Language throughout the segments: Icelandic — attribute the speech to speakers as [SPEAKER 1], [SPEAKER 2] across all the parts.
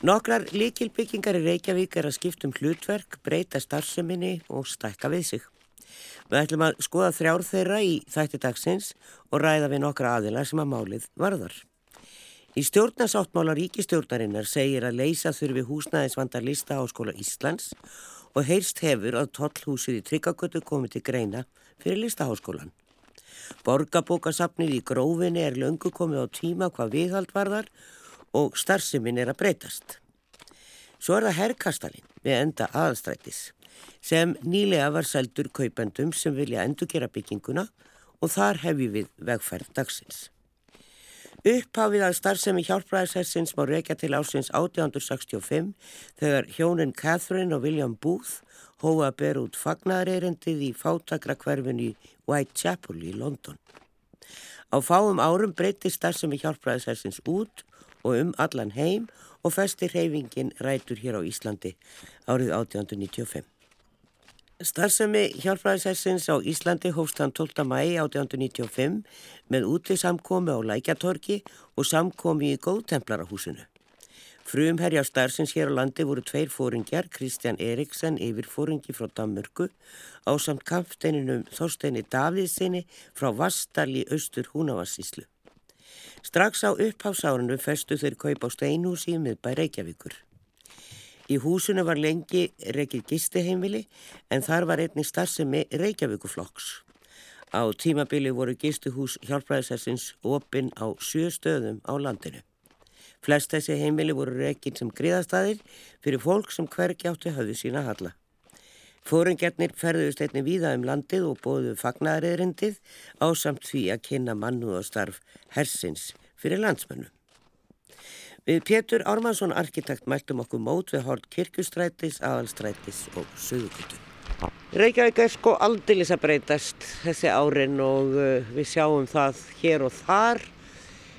[SPEAKER 1] Nokkrar líkilbyggingar í Reykjavík er að skiptum hlutverk, breyta starfseminni og stækka við sig. Við ætlum að skoða þrjár þeirra í þætti dagsins og ræða við nokkra aðilar sem að málið varðar. Í stjórnasáttmála ríkistjórnarinnar segir að leysa þurfi húsnæðisvandar lista áskóla Íslands og heyrst hefur að tollhúsið í Tryggagötu komið til greina fyrir listaháskólan. Borgabókasafnið í grófinni er löngu komið á tíma hvað viðhald varðar og starfseminn er að breytast. Svo er það herrkastalinn við enda aðstrættis sem nýlega var seldur kaupendum sem vilja endurgera bygginguna og þar hefjum við vegferð dagsins. Upphafið að starfsemi hjálpræðisessins má reykja til ásins 1865 þegar hjónin Catherine og William Booth hóa að bera út fagnarerendið í fátakra hverfin í Whitechapel í London. Á fáum árum breytist starfsemi hjálpræðisessins út og um allan heim og festi reyfingin rætur hér á Íslandi árið 1895. Starfsemi hjálpræðisessins á Íslandi hófst hann 12. mæi 1895 með úti samkomi á Lækjatorki og samkomi í Góðtemplarahúsinu. Frumherja starfsins hér á landi voru tveir fóringjar, Kristján Eriksen yfir fóringi frá Damörgu á samt kampsteininum Þorsteini Davíðsinni frá Vastal í austur Húnavassíslu. Strax á uppháðsárunu festu þeir kaup á steinhúsi með bæ Reykjavíkur. Í húsinu var lengi reykið gistiheimili en þar var einni starfsemi Reykjavíkuflokks. Á tímabili voru gistuhús hjálpræðisessins opinn á sjö stöðum á landinu. Flest þessi heimili voru reykinn sem griðastæðir fyrir fólk sem hvergi átti höfðu sína halla. Fóringjarnir ferðuðust einni víða um landið og bóðu fagnæðriðrindið á samt því að kynna mannu og starf hersins fyrir landsmönnu. Við Pétur Ármannsson arkitekt mæltum okkur mót við hort kirkustrætis, aðalstrætis og sögukutu. Reykjavík er sko aldilis að breytast þessi árin og uh, við sjáum það hér og þar.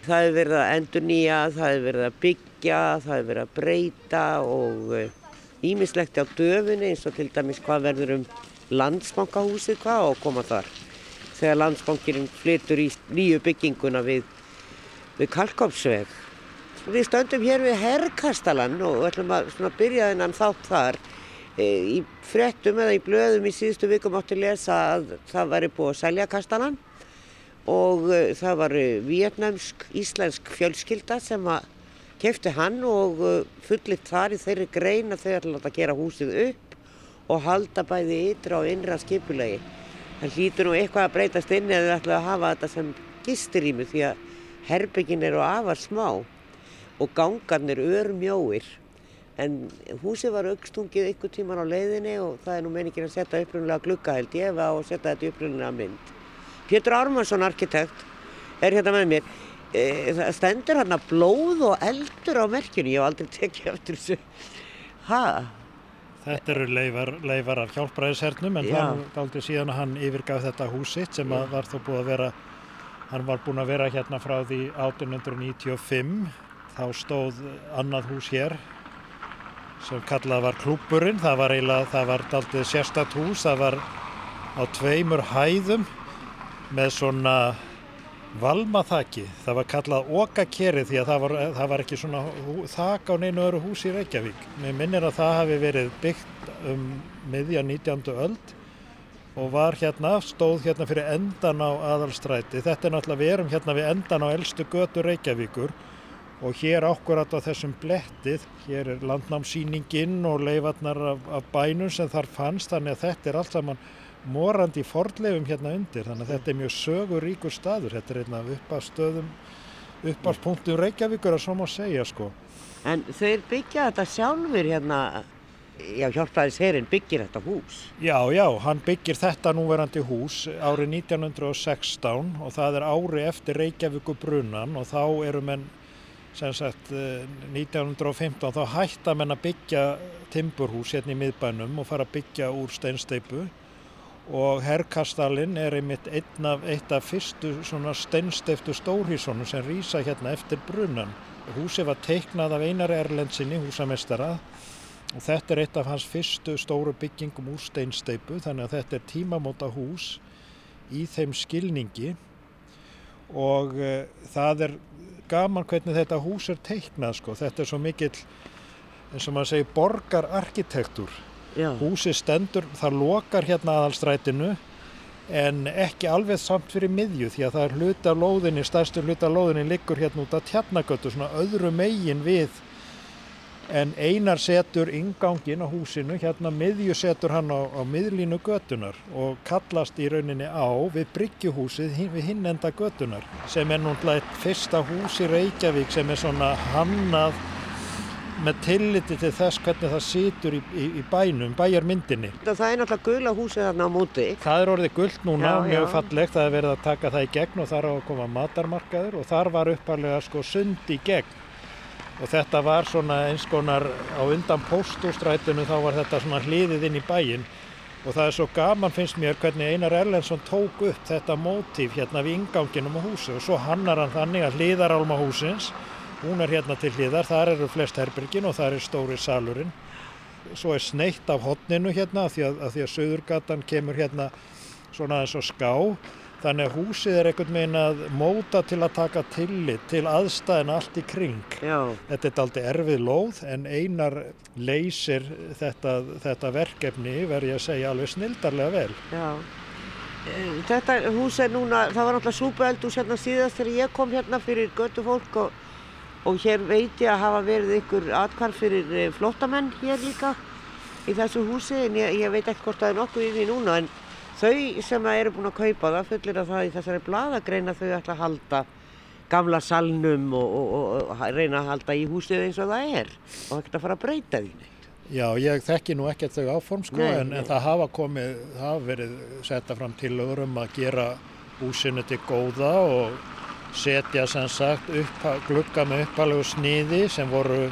[SPEAKER 1] Það hefur verið að endur nýja, það hefur verið að byggja, það hefur verið að breyta og uh, ímislegt á döfunni eins og til dæmis hvað verður um landsbankahúsið hvað og koma þar þegar landsbankirinn flytur í nýju bygginguna við, við Kalkópsveg. Við stöndum hér við Herrkastalan og ætlum að byrja þennan þátt þar. E, í frettum eða í blöðum í síðustu vikum átti lesa að það væri búið að selja kastalan og e, það var vietnamsk íslensk fjölskylda sem að kefti hann og uh, fullitt þar í þeirri grein að þau ætla að gera húsið upp og halda bæði ytra og innra skipulegi. Það hlýtur nú eitthvað að breytast inn eða þau ætla að hafa þetta sem gisturími því að herbyggin eru afar smá og gangarnir örmjóir. En húsið var aukstungið ykkur tíman á leiðinni og það er nú meiningin að setja upprunlega glugga held ég og setja þetta upprunlega mynd. Pétur Ármansson, arkitekt, er hérna með mér. E, það stendur hann að blóð og eldur á merkjunni, ég hef aldrei tekið eftir þessu. Ha?
[SPEAKER 2] Þetta eru leifar, leifar af hjálpræðishernum en Já. það var aldrei síðan að hann yfirgaf þetta húsitt sem var þó búið að vera, hann var búin að vera hérna frá því 1895, þá stóð annað hús hér sem kallað var klúburinn, það var eiginlega, það var aldrei sérstatt hús, það var á tveimur hæðum með svona Valmaþaki, það var kallað Okakeri því að það var, það var ekki svona þak á neinu öru hús í Reykjavík. Mér minnir að það hafi verið byggt um miðja 19. öld og var hérna, stóð hérna fyrir endan á aðalstræti. Þetta er náttúrulega, við erum hérna við endan á eldstu götu Reykjavíkur og hér ákvarðat á þessum blettið, hér er landnámsýninginn og leifarnar af, af bænum sem þar fannst, þannig að þetta er allt saman morandi fordleifum hérna undir þannig að þetta er mjög söguríkur staður. Þetta er einn af uppastöðum uppáspunktum Reykjavíkur að svo má segja sko.
[SPEAKER 1] En þeir byggja þetta sjálfur hérna já hjálpaðis herrin byggir þetta hús.
[SPEAKER 2] Já já, hann byggir þetta núverandi hús árið 1916 og það er ári eftir Reykjavíku brunnan og þá eru menn sem sagt 1915 eh, þá hætta menn að byggja timburhús hérna í miðbænum og fara að byggja úr steinsteipu og herrkastalinn er einmitt einn af, eitt af fyrstu steinsteiftu stórhísónum sem rýsa hérna eftir brunan. Húsi var teiknað af Einar Erlendsinni, húsamestara og þetta er eitt af hans fyrstu stóru byggingum úr steinsteipu þannig að þetta er tímamóta hús í þeim skilningi og uh, það er gaman hvernig þetta hús er teiknað sko. Þetta er svo mikill eins og maður segir borgararkitektur.
[SPEAKER 1] Já.
[SPEAKER 2] Húsi stendur, það lokar hérna aðalstrætinu en ekki alveg samt fyrir miðju því að það er hluti af lóðinni, stærstu hluti af lóðinni liggur hérna út af tjarnagötu, svona öðru megin við en einar setur ingangin á húsinu, hérna miðju setur hann á, á miðlínu götunar og kallast í rauninni á við bryggjuhúsið við hinn enda götunar sem er núntlega eitt fyrsta hús í Reykjavík sem er svona hannað með tilliti til þess hvernig það situr í, í, í bænum, bæjarmyndinni.
[SPEAKER 1] Það er náttúrulega gula húsið þarna á móti.
[SPEAKER 2] Það er orðið gullt núna,
[SPEAKER 1] Já,
[SPEAKER 2] mjög
[SPEAKER 1] já.
[SPEAKER 2] fallegt, það er verið að taka það í gegn og þar á að koma matarmarkaður og þar var upparlega sko sund í gegn og þetta var svona eins konar á undan póstústrætinu þá var þetta svona hliðið inn í bæinn og það er svo gaman finnst mér hvernig Einar Erlendsson tók upp þetta mótíf hérna við inganginum á húsi og svo hannar hann þannig að hliðarálma húsins, hún er hérna til hliðar, þar eru flest herbyrgin og þar er stóri salurinn svo er sneitt af hotninu hérna af því að, að, því að Suðurgatan kemur hérna svona eins og ská þannig að húsið er einhvern veginn að móta til að taka tillit til aðstæðin allt í kring.
[SPEAKER 1] Já.
[SPEAKER 2] Þetta er aldrei erfið lóð en einar leysir þetta, þetta verkefni verði að segja alveg snildarlega vel.
[SPEAKER 1] Já. Eh, Þetta hús er núna, það var náttúrulega súpueldús hérna síðast þegar ég kom hérna fyrir götu fólk og, og hér veit ég að hafa verið ykkur atkvarf fyrir eh, flóttamenn hér líka í þessu húsi en ég, ég veit ekki hvort það er nokkuð í því núna en þau sem eru búin að kaupa það fullir að það í þessari bladagrein að þau ætla að halda gamla salnum og, og, og, reyna að halda í húsið eins og það er og ekkert að fara að breyta því.
[SPEAKER 2] Já, ég þekki nú ekkert þau áform sko,
[SPEAKER 1] Nei,
[SPEAKER 2] en,
[SPEAKER 1] nei.
[SPEAKER 2] en það hafa komið, það hafa verið setta fram tillögur um að gera húsinu til góða og setja sem sagt upp, glugga með uppalegu sniði sem voru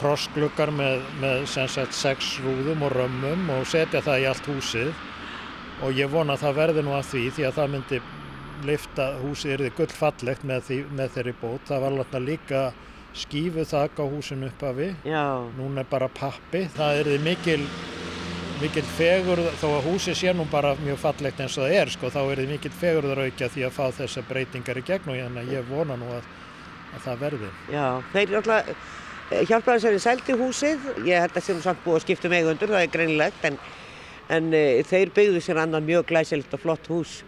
[SPEAKER 2] krossgluggar með, með sem sagt sex rúðum og römmum og setja það í allt húsið og ég vona að það verði nú að því því að það myndi lifta húsið er þið gullfallegt með, því, með þeirri bót. Það var náttúrulega líka skífu þak á húsinu uppafi núna er bara pappi. Það er þið mikil, mikil fegur, þó að húsi sé nú bara mjög fallegt eins og það er, sko, þá er þið mikil fegurðaraukja því að fá þessar breytingar í gegn og ég, ég vona nú að, að það verði.
[SPEAKER 1] Já, þeir náttúrulega hjálpaði sér í sældi húsið, ég held að sem samt búið að skipta um eigundur, það er greinilegt, en, en e, þeir byggðu sér annan mjög glæsilegt og flott hús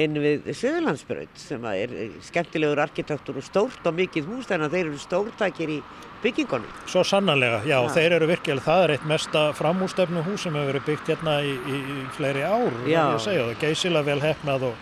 [SPEAKER 1] inn við Suðurlandsbraut sem er eh, skemmtilegur arkitektur og stórt og mikið hús, þannig að þeir eru stórtækir í byggingunum.
[SPEAKER 2] Svo sannarlega, já,
[SPEAKER 1] Já.
[SPEAKER 2] þeir eru virkilega, það er eitt mesta framústefnu hús sem hefur verið byggt hérna í, í, í fleiri ár,
[SPEAKER 1] já.
[SPEAKER 2] ég segja, og geysilega vel hefnað og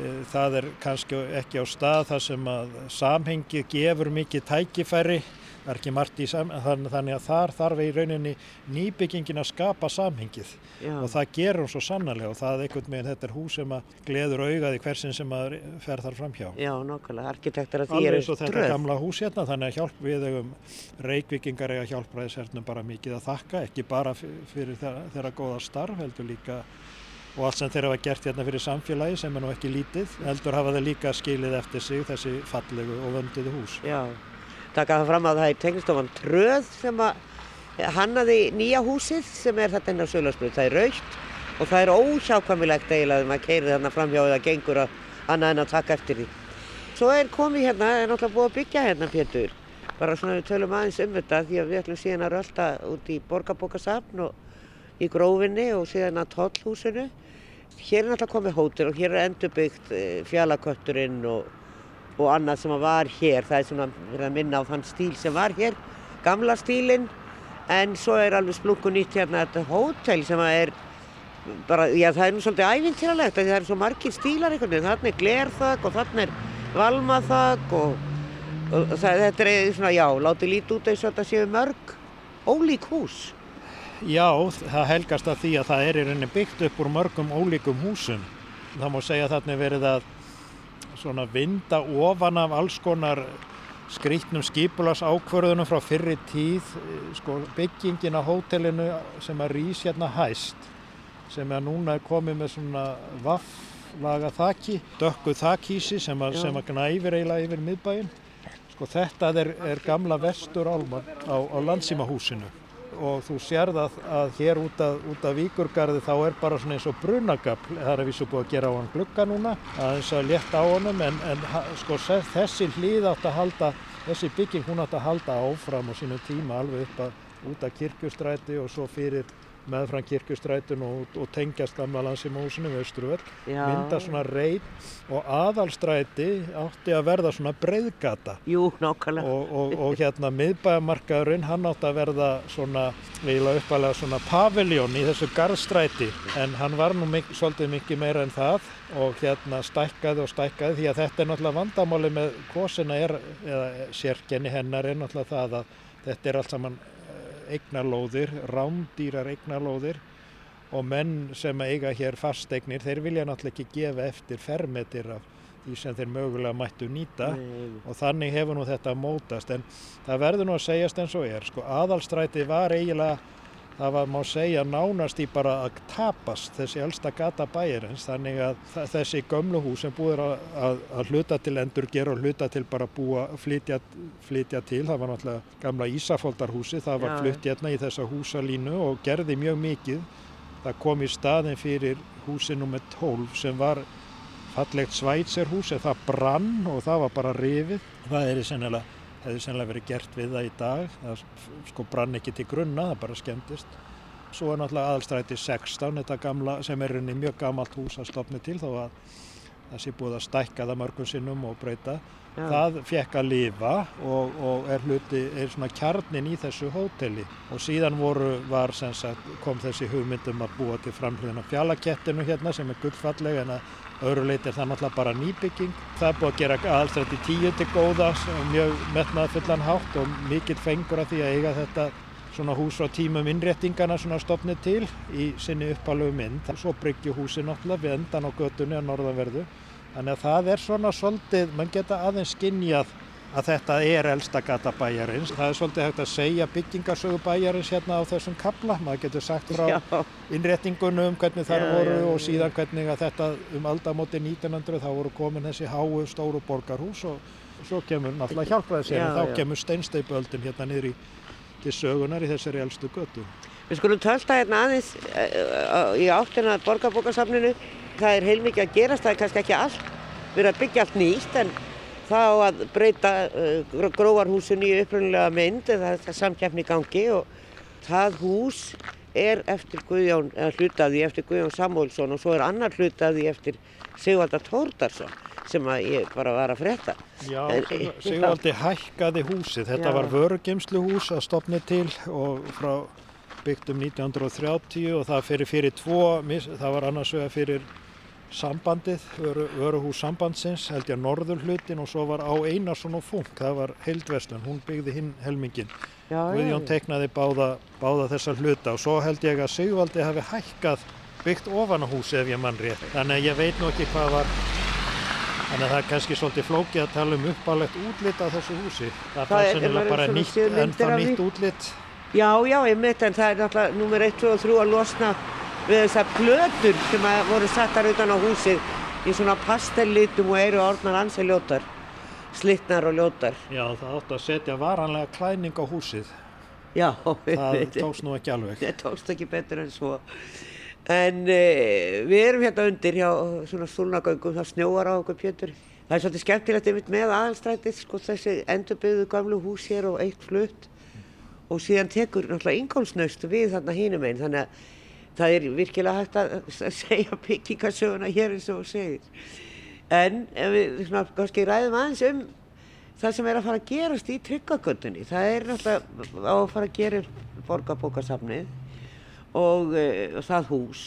[SPEAKER 2] e, það er kannski ekki á stað þar sem að samhengi gefur mikið tækifæri, það er ekki margt í sam, þann- þannig að þar þarf í rauninni nýbyggingin að skapa samhengið
[SPEAKER 1] Já,
[SPEAKER 2] og það gerur hún svo sannarlega og það er einhvern veginn, þetta er hús sem að gleður augaði hversin sem að fer þar framhjá.
[SPEAKER 1] já nákvæmlega, arkitektur að því
[SPEAKER 2] Alveg
[SPEAKER 1] eru
[SPEAKER 2] eins og þetta
[SPEAKER 1] tröð.
[SPEAKER 2] gamla hús hérna, þannig að hjálp við eigum reykvikingar eiga hjálpræðishernum bara mikið að þakka, ekki bara fyrir þeirra góða starf, heldur líka og allt sem þeir hafa gert hérna fyrir samfélagi sem er nú ekki lítið, heldur hafa þeir líka skilið eftir sig þessi fallegu og vönduðu hús.
[SPEAKER 1] Já, taka það fram að það er tegnistofan Tröð sem að hannaði nýja húsið sem er þetta inn á Sölarsbrut. Það er raukt og það er óhjákvæmilegt eiginlega þegar maður keirir þarna framhjá eða gengur að annað en að taka eftir því. Svo er komið hérna, er náttúrulega búið að byggja hérna Pétur. Bara svona við tölum aðeins um þetta því að við ætlum síðan að rölda út í borgarbókasafn og í grófinni og síðan að tollhúsinu. Hér er náttúrulega komið hótel og hér er endurbyggt eh, fjallakötturinn og og annað sem var hér. Það er svona verið að minna á þann stíl sem var hér, gamla stílinn, en svo er alveg splungu nýtt hérna þetta hótel sem er bara, já það er nú svolítið ævintýralegt því það eru svo margir stílar einhvern veginn, þarna er glerþak og þarna er valmaþak og, og það, þetta er svona, já, látið lítið út eins og þetta séu mörg ólík hús.
[SPEAKER 2] Já, það helgast að því að það er í rauninni byggt upp úr mörgum ólíkum húsum. Það má segja þarna er verið að svona vinda ofan af alls konar skrýtnum skipulags ákvörðunum frá fyrri tíð, eh, sko byggingin á hótelinu sem að rís hérna hæst, sem að núna er komið með svona vafflaga þaki, dökku þakhísi sem að, að gnæfir eiginlega yfir miðbæinn. Sko þetta er, er gamla vestur álman á, á landsímahúsinu og þú sérð að, að hér út af, út af Víkurgarði þá er bara svona eins og brunagafl, það er að vísu búið að gera á hann glugga núna, aðeins að létta á honum en, en sko þessi hlið átt að halda, þessi bygging hún átt að halda áfram á sínu tíma alveg upp að út af kirkjustræti og svo fyrir meðfram kirkustrætun og, og tengjast gamla landsimósinu við Östruvöld mynda svona reyð og aðalstræti átti að verða svona breyðgata
[SPEAKER 1] Jú, nákvæmlega.
[SPEAKER 2] Og, og, og hérna miðbæðamarkaðurinn hann átti að verða svona eiginlega uppalega svona paviljón í þessu garðstræti en hann var nú mik svolítið mikið meira en það og hérna stækkaði og stækkaði því að þetta er náttúrulega vandamáli með kosina er, eða sérkenni hennar er náttúrulega það að þetta er allt saman eignarlóðir, rándýrar eignarlóðir og menn sem eiga hér fasteignir, þeir vilja náttúrulega ekki gefa eftir fermetir af því sem þeir mögulega mættu nýta Nei. og þannig hefur nú þetta mótast en það verður nú að segjast eins og er sko aðalstræti var eiginlega það var má segja nánast í bara að tapast þessi elsta gata bæjarins. Þannig að þessi gömlu hús sem búið að, að, að hluta til endur gera og hluta til bara búa flytja, flytja til, það var náttúrulega gamla Ísafóldarhúsi, það var flytt hérna í þessa húsalínu og gerði mjög mikið. Það kom í staðin fyrir húsi nr. 12 sem var fallegt svætserhús en það brann og það var bara rifið. Það er í sennilega hefði sennilega verið gert við það í dag það sko brann ekki til grunna, það bara skemmtist svo er náttúrulega aðalstræti 16 þetta gamla, sem er unni mjög gamalt hús að stopni til þó að það sé búið að stækka það mörgum sinnum og breyta. Já. það fekk að lifa og, og er hluti, er svona kjarnin í þessu hóteli. Og síðan voru, var sem sagt, kom þessi hugmyndum að búa til framhljóðina fjallakettinu hérna sem er gullfalleg en að öðru leiti er það náttúrulega bara nýbygging. Það er búið að gera aðstætti tíu til góða mjög metnaðfullan hátt og mikill fengur að því að eiga þetta svona hús á tímum innréttingana svona stopnið til í sinni uppalögu mynd. Svo bryggju húsi náttúrulega við endan á götunni á norðanverðu. Þannig að það er svona svolítið, mann geta aðeins skinnjað að þetta er elsta gata bæjarins. Það er svolítið hægt að segja byggingarsögu bæjarins hérna á þessum kabla. Maður getur sagt frá já. innréttingunum, hvernig þar já, voru og síðan hvernig að þetta um aldamóti 1900 þá voru komin þessi háu stóru borgarhús og svo kemur náttúrulega hjálpræðisérinn, þá kemur steinsteipöldin hérna niður í, til sögunar í þessari elstu götu.
[SPEAKER 1] Við skulum tölta hérna aðeins uh, í áttina borgarbókarsafninu. Það er heilmikið að gerast, það er kannski ekki allt, við erum að byggja allt nýtt en þá að breyta uh, gróvarhúsun í uppröndilega mynd eða það er samkjafni í gangi og það hús er eftir Guðjón, eða hlutaði eftir Guðjón Samúlsson og svo er annar hlutaði eftir Sigvalda Tórdarsson sem að ég bara var að fretta.
[SPEAKER 2] Já, Sigvaldi hækkaði húsið. Þetta Já. var vörugemsluhús að stopni til og frá byggt um 1930 og það fyrir fyrir tvo, það var annars vega fyrir sambandið, vöruhús sambandsins, held ég að norður hlutin og svo var á Einarsson og Funk, það var heildverslun, hún byggði hinn helmingin. Guðjón teiknaði báða, báða þessar hluta og svo held ég að Sigvaldi hafi hækkað byggt ofan á húsi ef ég mann rétt. Þannig að ég veit nú ekki hvað var, þannig að það er kannski svolítið flókið að tala um uppálegt útlitt af þessu húsi. Það, það er sennilega bara nýtt, ennþá nýtt útlitt.
[SPEAKER 1] Já, já, ég mitt en það er náttúrulega nummer 1, 2 og 3 að losna við þessar plötur sem voru sattar utan á húsið í svona pastellitum og eru orðnar ansið ljótar, slittnar og ljótar.
[SPEAKER 2] Já, það átti að setja varanlega klæning á húsið.
[SPEAKER 1] Já,
[SPEAKER 2] það tókst nú ekki alveg.
[SPEAKER 1] Það tókst ekki betur en svo. En e, við erum hérna undir hjá svona stúlnagöngum, það snjóar á okkur pjötur. Það er svolítið skemmtilegt yfir með aðalstrætið, sko þessi endurbyggðu gamlu hús hér og eitt flutt og síðan tekur náttúrulega ingólsnaustu við þarna hínum einn, þannig að það er virkilega hægt að segja byggingasöguna hér eins og segir. En við svona, kannski ræðum aðeins um það sem er að fara að gerast í tryggagöndunni, það er náttúrulega á að fara að gera borgarbókarsafnið og, e, og það hús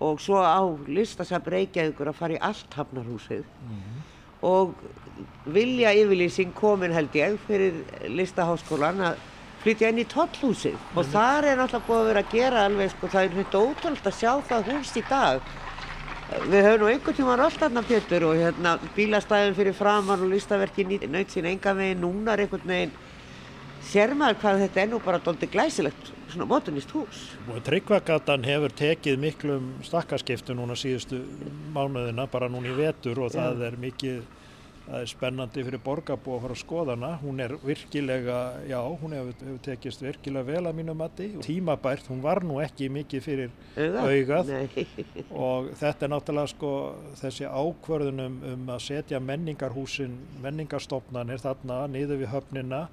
[SPEAKER 1] og svo á listasafn Reykjavíkur að fara í allt hafnarhúsið mm -hmm. og vilja yfirlýsing komin held ég fyrir listaháskólan að flytja inn í tollhúsið mm. og þar er náttúrulega búið að vera að gera alveg sko, það er hluti ótrúld að sjá það hús í dag við höfum nú einhvern tíma rátt aðna Pétur og hérna bílastæðin fyrir framann og listaverki nöyt sín enga veginn núna er einhvern veginn sér maður hvað þetta er nú bara doldið glæsilegt svona mótunist hús
[SPEAKER 2] og Tryggvagatan hefur tekið miklum stakkarskiptu núna síðustu mánuðina bara núna í vetur og það ja. er mikið það er spennandi fyrir borgarbú að fara að skoða hana. Hún er virkilega, já, hún hefur, hefur tekist virkilega vel að mínu mati. Tímabært, hún var nú ekki mikið fyrir augað. Og þetta er náttúrulega sko þessi ákvörðunum um að setja menningarhúsin menningarstofnanir þarna niður við höfnina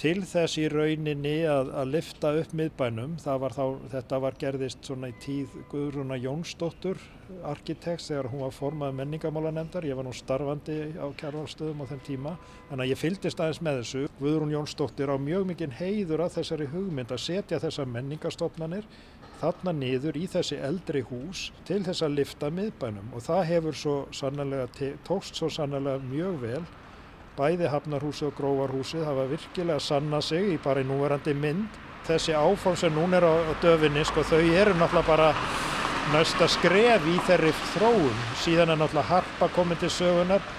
[SPEAKER 2] til þess í rauninni að, að lifta upp miðbænum. Var þá, þetta var gerðist svona í tíð Guðrúna Jónsdóttur, arkitekt, þegar hún var formað menningamálanemndar. Ég var nú starfandi á kjærvalstöðum á þeim tíma, þannig að ég fyldist aðeins með þessu. Guðrún Jónsdóttir á mjög mikinn heiður af þessari hugmynd að setja þessa menningastofnanir þarna niður í þessi eldri hús til þess að lifta miðbænum og það hefur svo sannlega, tókst svo sannlega mjög vel bæði Hafnarhúsi og Gróvarhúsi hafa virkilega sanna sig í bara í núverandi mynd. Þessi áform sem núna er á döfinni, sko, þau eru náttúrulega bara næsta skref í þeirri þróun. Síðan er náttúrulega harpa komið til sögunar.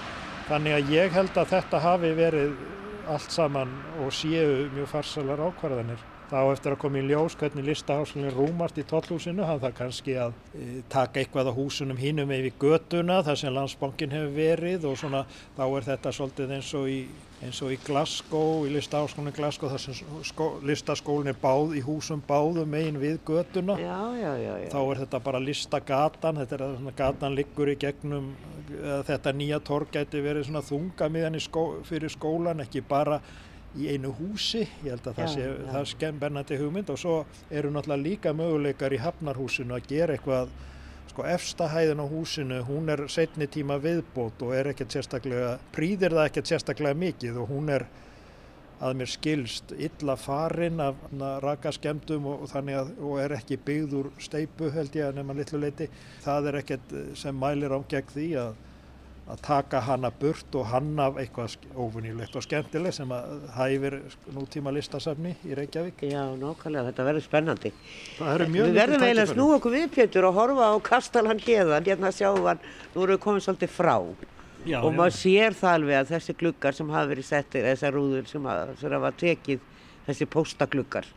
[SPEAKER 2] Þannig að ég held að þetta hafi verið allt saman og séu mjög farsalar ákvarðanir þá eftir að koma í ljós hvernig listaháskólinn rúmast í tollhúsinu hann þarf kannski að e, taka eitthvað á húsunum hínum yfir göduna þar sem landsbankin hefur verið og svona þá er þetta svolítið eins og í, eins og í Glasgow, í listaháskólinn Glasgow þar sem sko, listaskólinn er báð í húsum báðum megin við göduna
[SPEAKER 1] já, já, já,
[SPEAKER 2] þá er þetta bara listagatan þetta er að gatan liggur í gegnum þetta nýja torg gæti verið svona þungamiðan skó, fyrir skólan ekki bara í einu húsi, ég held að það já, sé já. það er skemmennandi hugmynd. Og svo eru náttúrulega líka möguleikar í Hafnarhúsinu að gera eitthvað, sko efstahæðin á húsinu, hún er setni tíma viðbót og er ekkert sérstaklega prýðir það ekkert sérstaklega mikið. Og hún er að mér skilst illa farin af raka skemmtum og, og að og er ekki byggð úr steipu held ég að nefna litlu leiti, það er ekkert sem mælir á gegn því að að taka hana burt og hanna eitthvað ofunilegt og skemmtilegt sem að hæfir nútíma listasafni í Reykjavík.
[SPEAKER 1] Já, nokkvæmlega, þetta verður spennandi.
[SPEAKER 2] Við
[SPEAKER 1] verðum eiginlega að snú okkur við Pétur og horfa á Kastalan hérðan, hérna sjáum við, nú erum við komið svolítið frá já, og maður sér það alveg að þessi glukkar sem hafa verið settir, þessar rúður sem hafa tekið þessi póstagluggar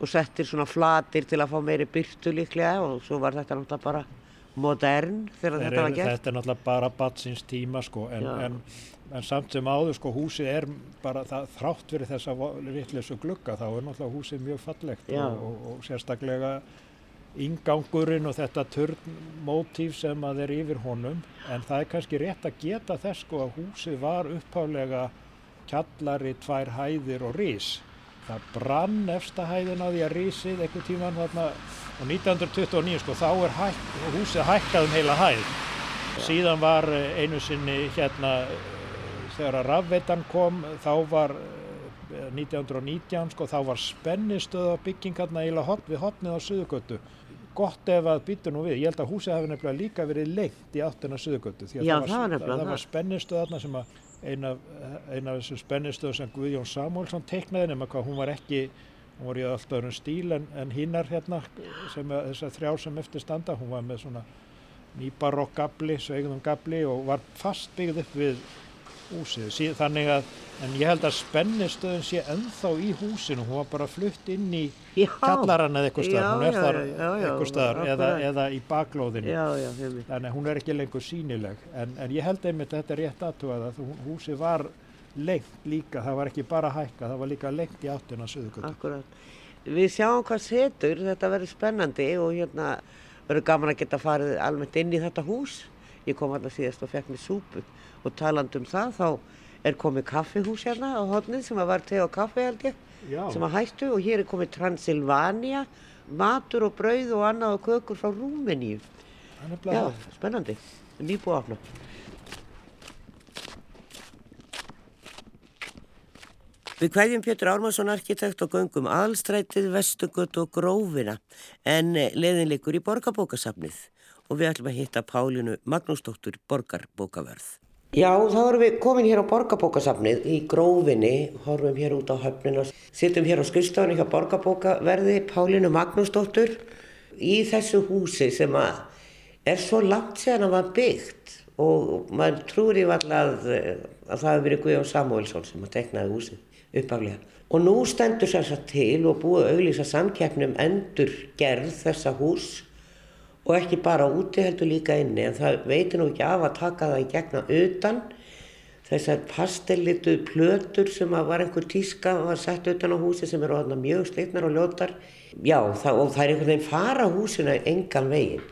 [SPEAKER 1] og settir svona flatir til að fá meiri byrtu líklega og svo var þetta náttúrulega bara modern þegar þetta var gert.
[SPEAKER 2] þetta er náttúrulega bara batsins tíma sko, en, en, en samt sem áður sko, húsið er bara það, þrátt fyrir þessa vittlesu glugga þá er náttúrulega húsið mjög fallegt og, og, og sérstaklega ingangurinn og þetta törnmótíf sem að er yfir honum en það er kannski rétt að geta þess sko að húsið var upphálega kjallari, tvær hæðir og rís það brann efsta hæðin á því að rísið einhver tíman þarna og 1929 sko þá er hæk, húsið hækkað um heila hæð. Síðan var eh, einu sinni hérna þegar að rafveitan kom þá var 1919 eh, sko þá var spennistöða byggingarna eila hot, við hotnið á Suðugötu gott ef að býta nú við, ég held að húsið hafi nefnilega líka verið lengt í áttina Suðugötu
[SPEAKER 1] því að Já, það var,
[SPEAKER 2] það var spennistöðarna sem að eina af þessum spennistöðu sem Guðjón Samúlsson teiknaði nema hvað hún var ekki hún var í alltaf öðrum stíl en, en hinnar hérna sem þessar þrjá sem eftir standa hún var með svona nýbarokk gabli, sveigðum gabli og var fast byggð upp við húsið. Sí, þannig að, en ég held að spennistöðun sé enþá í húsinu. Hún var bara flutt inn í kallaran eða eitthvað staðar, hún er þar eitthvað staðar eða, eða í baklóðinu. Þannig að hún er ekki lengur sínileg en, en ég held einmitt að þetta er rétt aðtúað að húsið var lengt líka, það var ekki bara hækka, það var líka lengt í áttina söðugötu.
[SPEAKER 1] Akkurat. Við sjáum hvað setur, þetta verður spennandi og hérna verður gaman að geta farið almennt inn í þetta hús. Ég kom alltaf síðast og fekk mér súpu og taland um það, þá er komið kaffihús hérna á hodnið sem var te og kaffi held ég, Já. sem að hættu og hér er komið Transilvania, matur og brauð og annað og kökur frá Rúmeníu. Já, spennandi, nýbúið afna. Við kvæðjum Pétur Ármarsson arkitekt og göngum aðalstrætið, vestugötu og grófina en leðinleikur í borgarbókasafnið og við ætlum að hitta Pálinu Magnúsdóttur borgarbókaverð. Já, þá erum við komin hér á borgarbókasafnið í grófinni, horfum hér út á höfnina, sittum hér á skustafni hjá borgarbókaverði Pálinu Magnúsdóttur í þessu húsi sem er svo langt séðan að var byggt og maður trúir í vall að, að það hefur verið Guðjón Samuelsson sem að teknaði húsið uppaflega. Og nú stendur sér þess að til og búið að auglýsa samkeppnum endur gerð þessa hús og ekki bara úti heldur líka inni en það veitir nú ekki af að taka það í gegna utan þessar pastellitu plötur sem var einhver tíska og var sett utan á húsi sem eru mjög sleitnar og ljótar já það, og það er einhvern veginn fara húsina engan veginn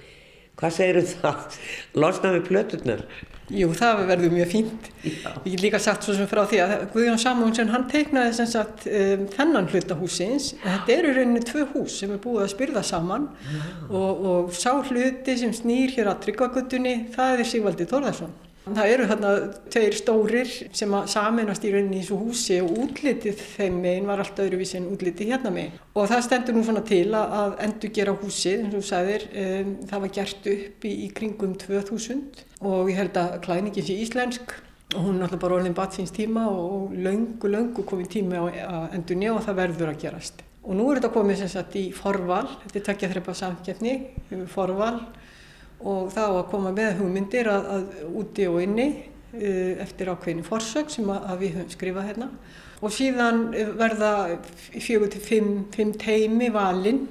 [SPEAKER 1] hvað segir um það? Losna við plöturnar?
[SPEAKER 3] Jú, það verður mjög fínt. Ég get líka sagt svo sem frá því að Guðjón Samúnsson hann teiknaði sem sagt um, þennan hlutahúsins. Þetta eru rauninni tvö hús sem er búið að spyrða saman og, og sá hluti sem snýr hér að tryggvaguttunni, það er Sigvaldi Þórðarsson. Það eru þarna tveir stórir sem að saminast í rauninni í þessu húsi og útlitið þeim meginn var allt öðruvísi en útlitið hérna meginn. Og það stendur nú svona til að endur gera húsið, eins og þú sagðir, um, það var gert upp í, í kringum 2000 og ég held að klæningin sé íslensk. Og hún er alltaf bara orðin batfins tíma og löngu, löngu komið tími að endur njá og það verður að gerast. Og nú er þetta komið sem sagt í forval, þetta er takkja þrepa samkjafni, forval. Og þá að koma með hugmyndir að, að úti og inni uh, eftir ákveðinu forsök sem að, að við höfum skrifað hérna. Og síðan verða fjögur til fimm, fimm teimi valinn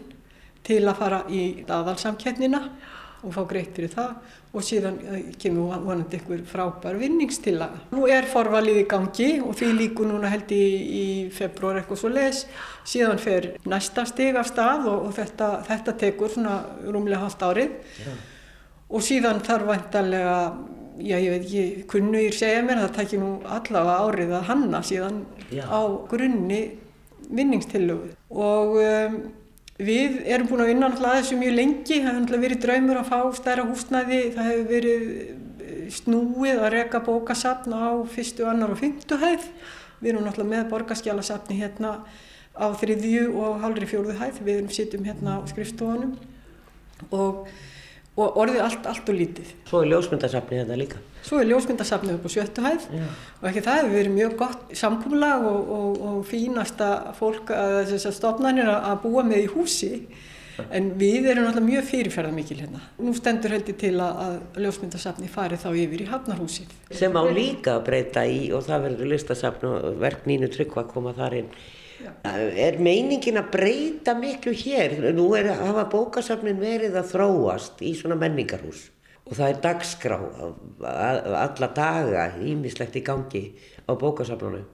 [SPEAKER 3] til að fara í aðalsamkennina og fá greitt fyrir það og síðan uh, kemur vonandi einhver frábær vinningstillaga. Nú er forvalið í gangi og því líku núna held í, í februar eitthvað svo les. Síðan fer næsta stig af stað og, og þetta, þetta tekur svona rúmlega halvt árið. Yeah og síðan þarf vantarlega, já ég veit ekki, kunnugir segja mér að það takir nú allavega árið að hanna síðan já. á grunni vinningstillögu og um, við erum búin að vinna alltaf þessu mjög lengi, það hefur verið draumur að fá stærra húsnæði, það hefur verið eh, snúið að reka bókasafn á fyrstu, annar og fymtu hæð, við erum alltaf með borgarskjálasafni hérna á þriðju og halvri fjóruðu hæð, við erum sittum hérna á skrifstofunum. Og og orðið allt, allt og lítið.
[SPEAKER 1] Svo er ljósmyndasafnið þetta líka.
[SPEAKER 3] Svo er ljósmyndasafnið upp á sjöttuhæð og ekki það hefur verið mjög gott samkúmulag og, og, og fínasta fólk að þessar stofnarnir að búa með í húsi en við erum alltaf mjög fyrirferða mikil hérna. Nú stendur heldur til að, að ljósmyndasafni fari þá yfir í Hafnarhúsið.
[SPEAKER 1] Sem á líka að breyta í og það verður listasafn og verk Nínu Tryggva að koma þar inn Er meiningin að breyta miklu hér? Nú er hafa bókasafnin verið að þróast í svona menningarhús og það er dagskrá alla daga ímislegt í gangi á bókasafnunum.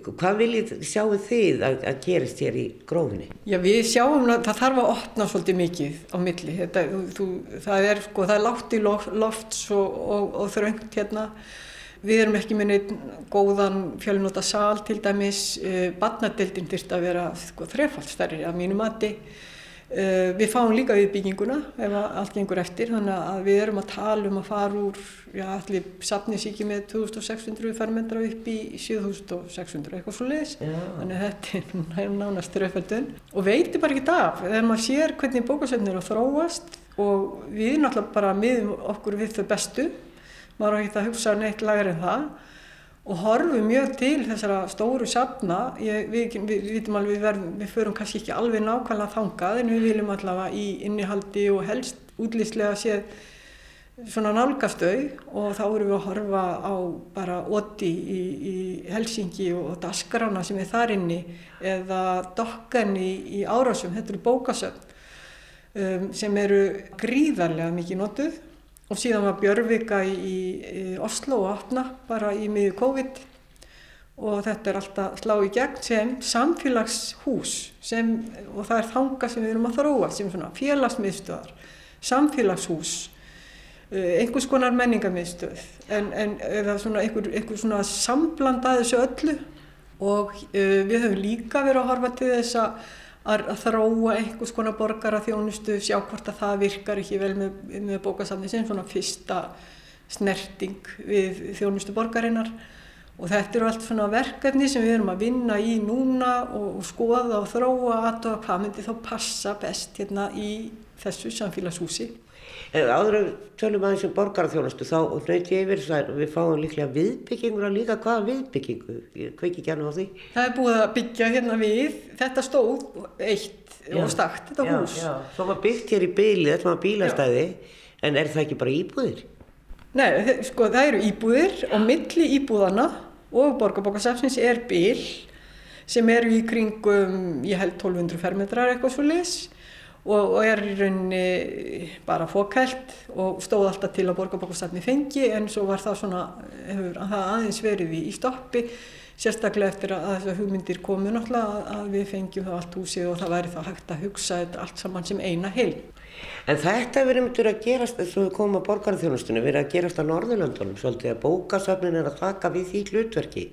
[SPEAKER 1] Hvað viljið sjáu þið að, að gerist hér í grófinni?
[SPEAKER 3] Já við sjáum að það þarf að opna svolítið mikið á milli. Þetta, þú, það er sko, það er látt í lofts og, og, og þröngt hérna Við erum ekki með neitt góðan fjölnóta sál til dæmis, uh, badnadeildin þurft að vera sko, þrefald stærri af mínu mati. Uh, við fáum líka viðbygginguna ef allt gengur eftir þannig að við erum að tala um að fara úr, já allir sapnis ekki með 2600 fermetra upp í 7600 eitthvað svo leiðis. Þannig að þetta er nánast þrefaldun og veitir bara ekki af þegar maður sér hvernig bókasöfnir að þróast og við náttúrulega bara miðum okkur við þau bestu maður á ekki að hugsa neitt lagar en það. Og horfum mjög til þessara stóru safna, ég, við, við, við við verðum, förum kannski ekki alveg nákvæmlega þangað en við viljum allavega í innihaldi og helst útlýslega séð svona nálgastau og þá erum við að horfa á bara Oti í, í Helsingi og Dasgrana sem er þar inni eða Dokkan í, í Árásum, þetta eru bókasöfn um, sem eru gríðarlega mikið notuð og síðan var Björvika í, í Oslo og opna bara í miður COVID. Og þetta er alltaf slá í gegn sem samfélagshús sem, og það er þanga sem við erum að þróa sem svona félagsmiðstöðar, samfélagshús, eh, einhvers konar menningarmiðstöð. En, en eða svona einhver, einhver svona sambland að þessu öllu og uh, við höfum líka verið að horfa til þess að að þróa einhvers konar borgaraþjónustu, sjá hvort að það virkar ekki vel með, með bókasafni sem svona fyrsta snerting við þjónustu borgarinnar og þetta eru allt svona verkefni sem við erum að vinna í núna og, og skoða og þróa að hvað myndi þá passa best hérna í þessu samfélagshúsi.
[SPEAKER 1] Áður að tölum aðeins um borgarþjónustu þá nöyti ég yfir þess að við fáum líklega viðbyggingur að líka hvaða viðbyggingu, kveiki ekki alveg á því.
[SPEAKER 3] Það er búið að byggja hérna við, þetta stóð eitt já, og stakt, þetta já, hús. Já,
[SPEAKER 1] svo var byggt hér í byli, þetta var bílastæði, en er það ekki bara íbúðir?
[SPEAKER 3] Nei, sko það eru íbúðir og milli íbúðana og borgarbókarsafsins er bíl sem eru í kringum, ég held 1200 fermetrar eitthvað svo les og, og er í rauninni bara fókælt og stóð alltaf til að borgarbókastafni fengi en svo var það svona, hefur það aðeins verið í, stoppi sérstaklega eftir að þessar hugmyndir komu náttúrulega að við fengjum það allt húsið og það væri þá hægt að hugsa þetta allt saman sem eina heil.
[SPEAKER 1] En þetta verður myndur að gerast, þess að við komum á borgarþjónustunum, verður að gerast á Norðurlandunum svolítið að bókasöfnin er að taka við því hlutverki